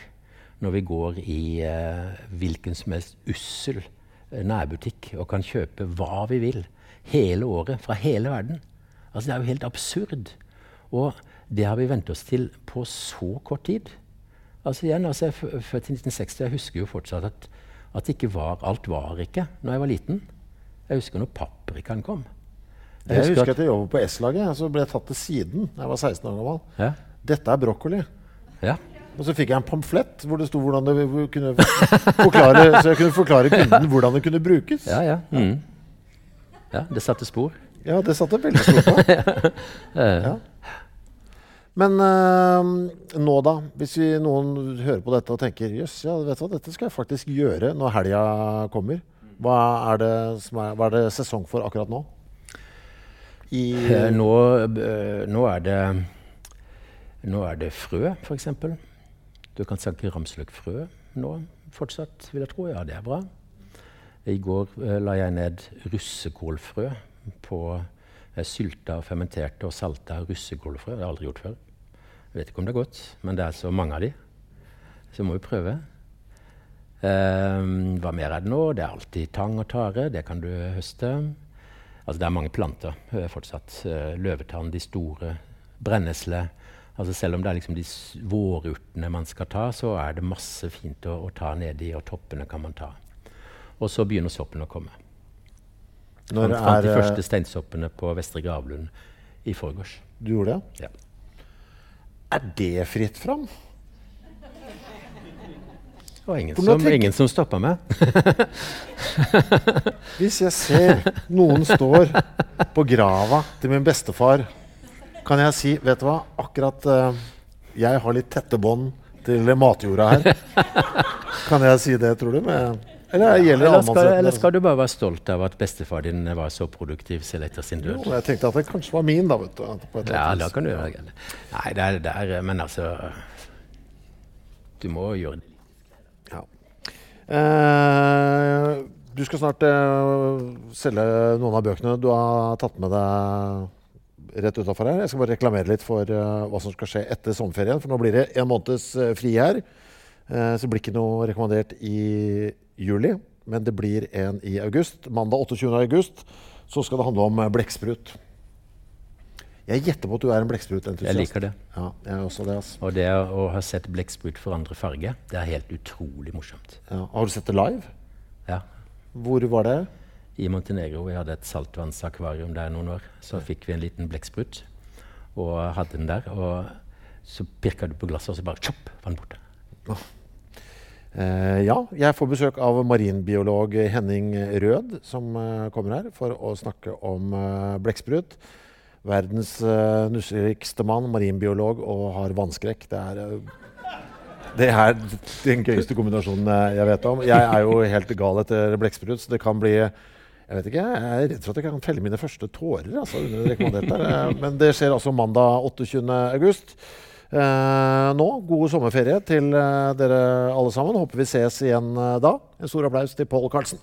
når vi går i eh, hvilken som helst ussel eh, nærbutikk og kan kjøpe hva vi vil hele året fra hele verden. Altså Det er jo helt absurd. Og det har vi vent oss til på så kort tid. Altså igjen, altså Jeg er født i 1960. Jeg husker jo fortsatt at, at ikke var, alt var ikke når jeg var liten. Jeg husker når paprikaen kom. Jeg husker at jeg jobbet på S-laget, så ble jeg tatt til siden da jeg var 16 år gammel. Ja. Dette er brokkoli. ja. Og så fikk jeg en pamflett hvor det sto hvordan det kunne forklare, så jeg kunne forklare kunden hvordan det kunne brukes. Ja, ja. Mm. ja det satte spor. Ja, det satte veldig stor på. Ja. Men øh, nå, da? Hvis vi, noen hører på dette og tenker jøss, ja, vet du hva, dette skal jeg faktisk gjøre når helga kommer. Hva er, det som er, hva er det sesong for akkurat nå? I, Eh, nå, øh, nå er det Nå er det frø, f.eks. Du kan sanke ramsløkfrø nå fortsatt, vil jeg tro. Ja, det er bra. I går eh, la jeg ned russekålfrø på eh, sylta, fermenterte og salta russekålfrø. Det har jeg aldri gjort før. Jeg vet ikke om det er godt, men det er så mange av de. Så må vi prøve. Eh, hva mer er det nå? Det er alltid tang og tare. Det kan du høste. Altså det er mange planter eh, fortsatt. Eh, løvetann, de store. Brennesle. Altså selv om det er liksom de vårurtene man skal ta, så er det masse fint å, å ta nedi, og toppene kan man ta. Og så begynner soppen å komme. når Fant, fant de første steinsoppene på Vestre Gravlund i forgårs. Du gjorde det? Ja. Er det fritt fram? Det var ingen som, ingen som stoppa meg. Hvis jeg ser noen står på grava til min bestefar, kan jeg si Vet du hva, akkurat uh, jeg har litt tette bånd til matjorda her. Kan jeg si det, tror du? Med, eller ja, Eller skal, eller skal du bare være stolt av at bestefar din var så produktiv selv etter sin død? Jo, jeg tenkte at det kanskje var min, da. vet du. Ja, da kan du gjøre det. Nei, det er, det er Men altså Du må gjøre det. Ja. Eh, du skal snart eh, selge noen av bøkene du har tatt med deg rett utafor her. Jeg skal bare reklamere litt for eh, hva som skal skje etter sommerferien. For nå blir det en måneds eh, fri her. Eh, så det blir ikke noe rekommandert i juli, men det blir en i august. Mandag 28. august så skal det handle om blekksprut. Jeg gjetter på at du er en blekksprutentusiast. Jeg liker det. Ja, jeg er også det. Altså. Og det å ha sett blekksprut forandre farge, det er helt utrolig morsomt. Ja. Har du sett det live? Ja. Hvor var det? I Montenegro vi hadde et saltvannsakvarium der noen år. Så fikk vi en liten blekksprut og hadde den der. Og så pirka du på glasset, og så bare tjopp, var den borte. Eh, ja, jeg får besøk av marinbiolog Henning Rød, som eh, kommer her for å snakke om eh, blekksprut. Verdens eh, nusseligste mann, marinbiolog og har vannskrekk. Det er, eh, det er den gøyeste kombinasjonen eh, jeg vet om. Jeg er jo helt gal etter blekksprut, så det kan bli jeg vet ikke, jeg er redd for at jeg kan felle mine første tårer. Altså. Eh, Men det skjer altså mandag 28. august. Eh, nå, god sommerferie til eh, dere alle sammen. Håper vi ses igjen eh, da. En stor applaus til Pål Karlsen.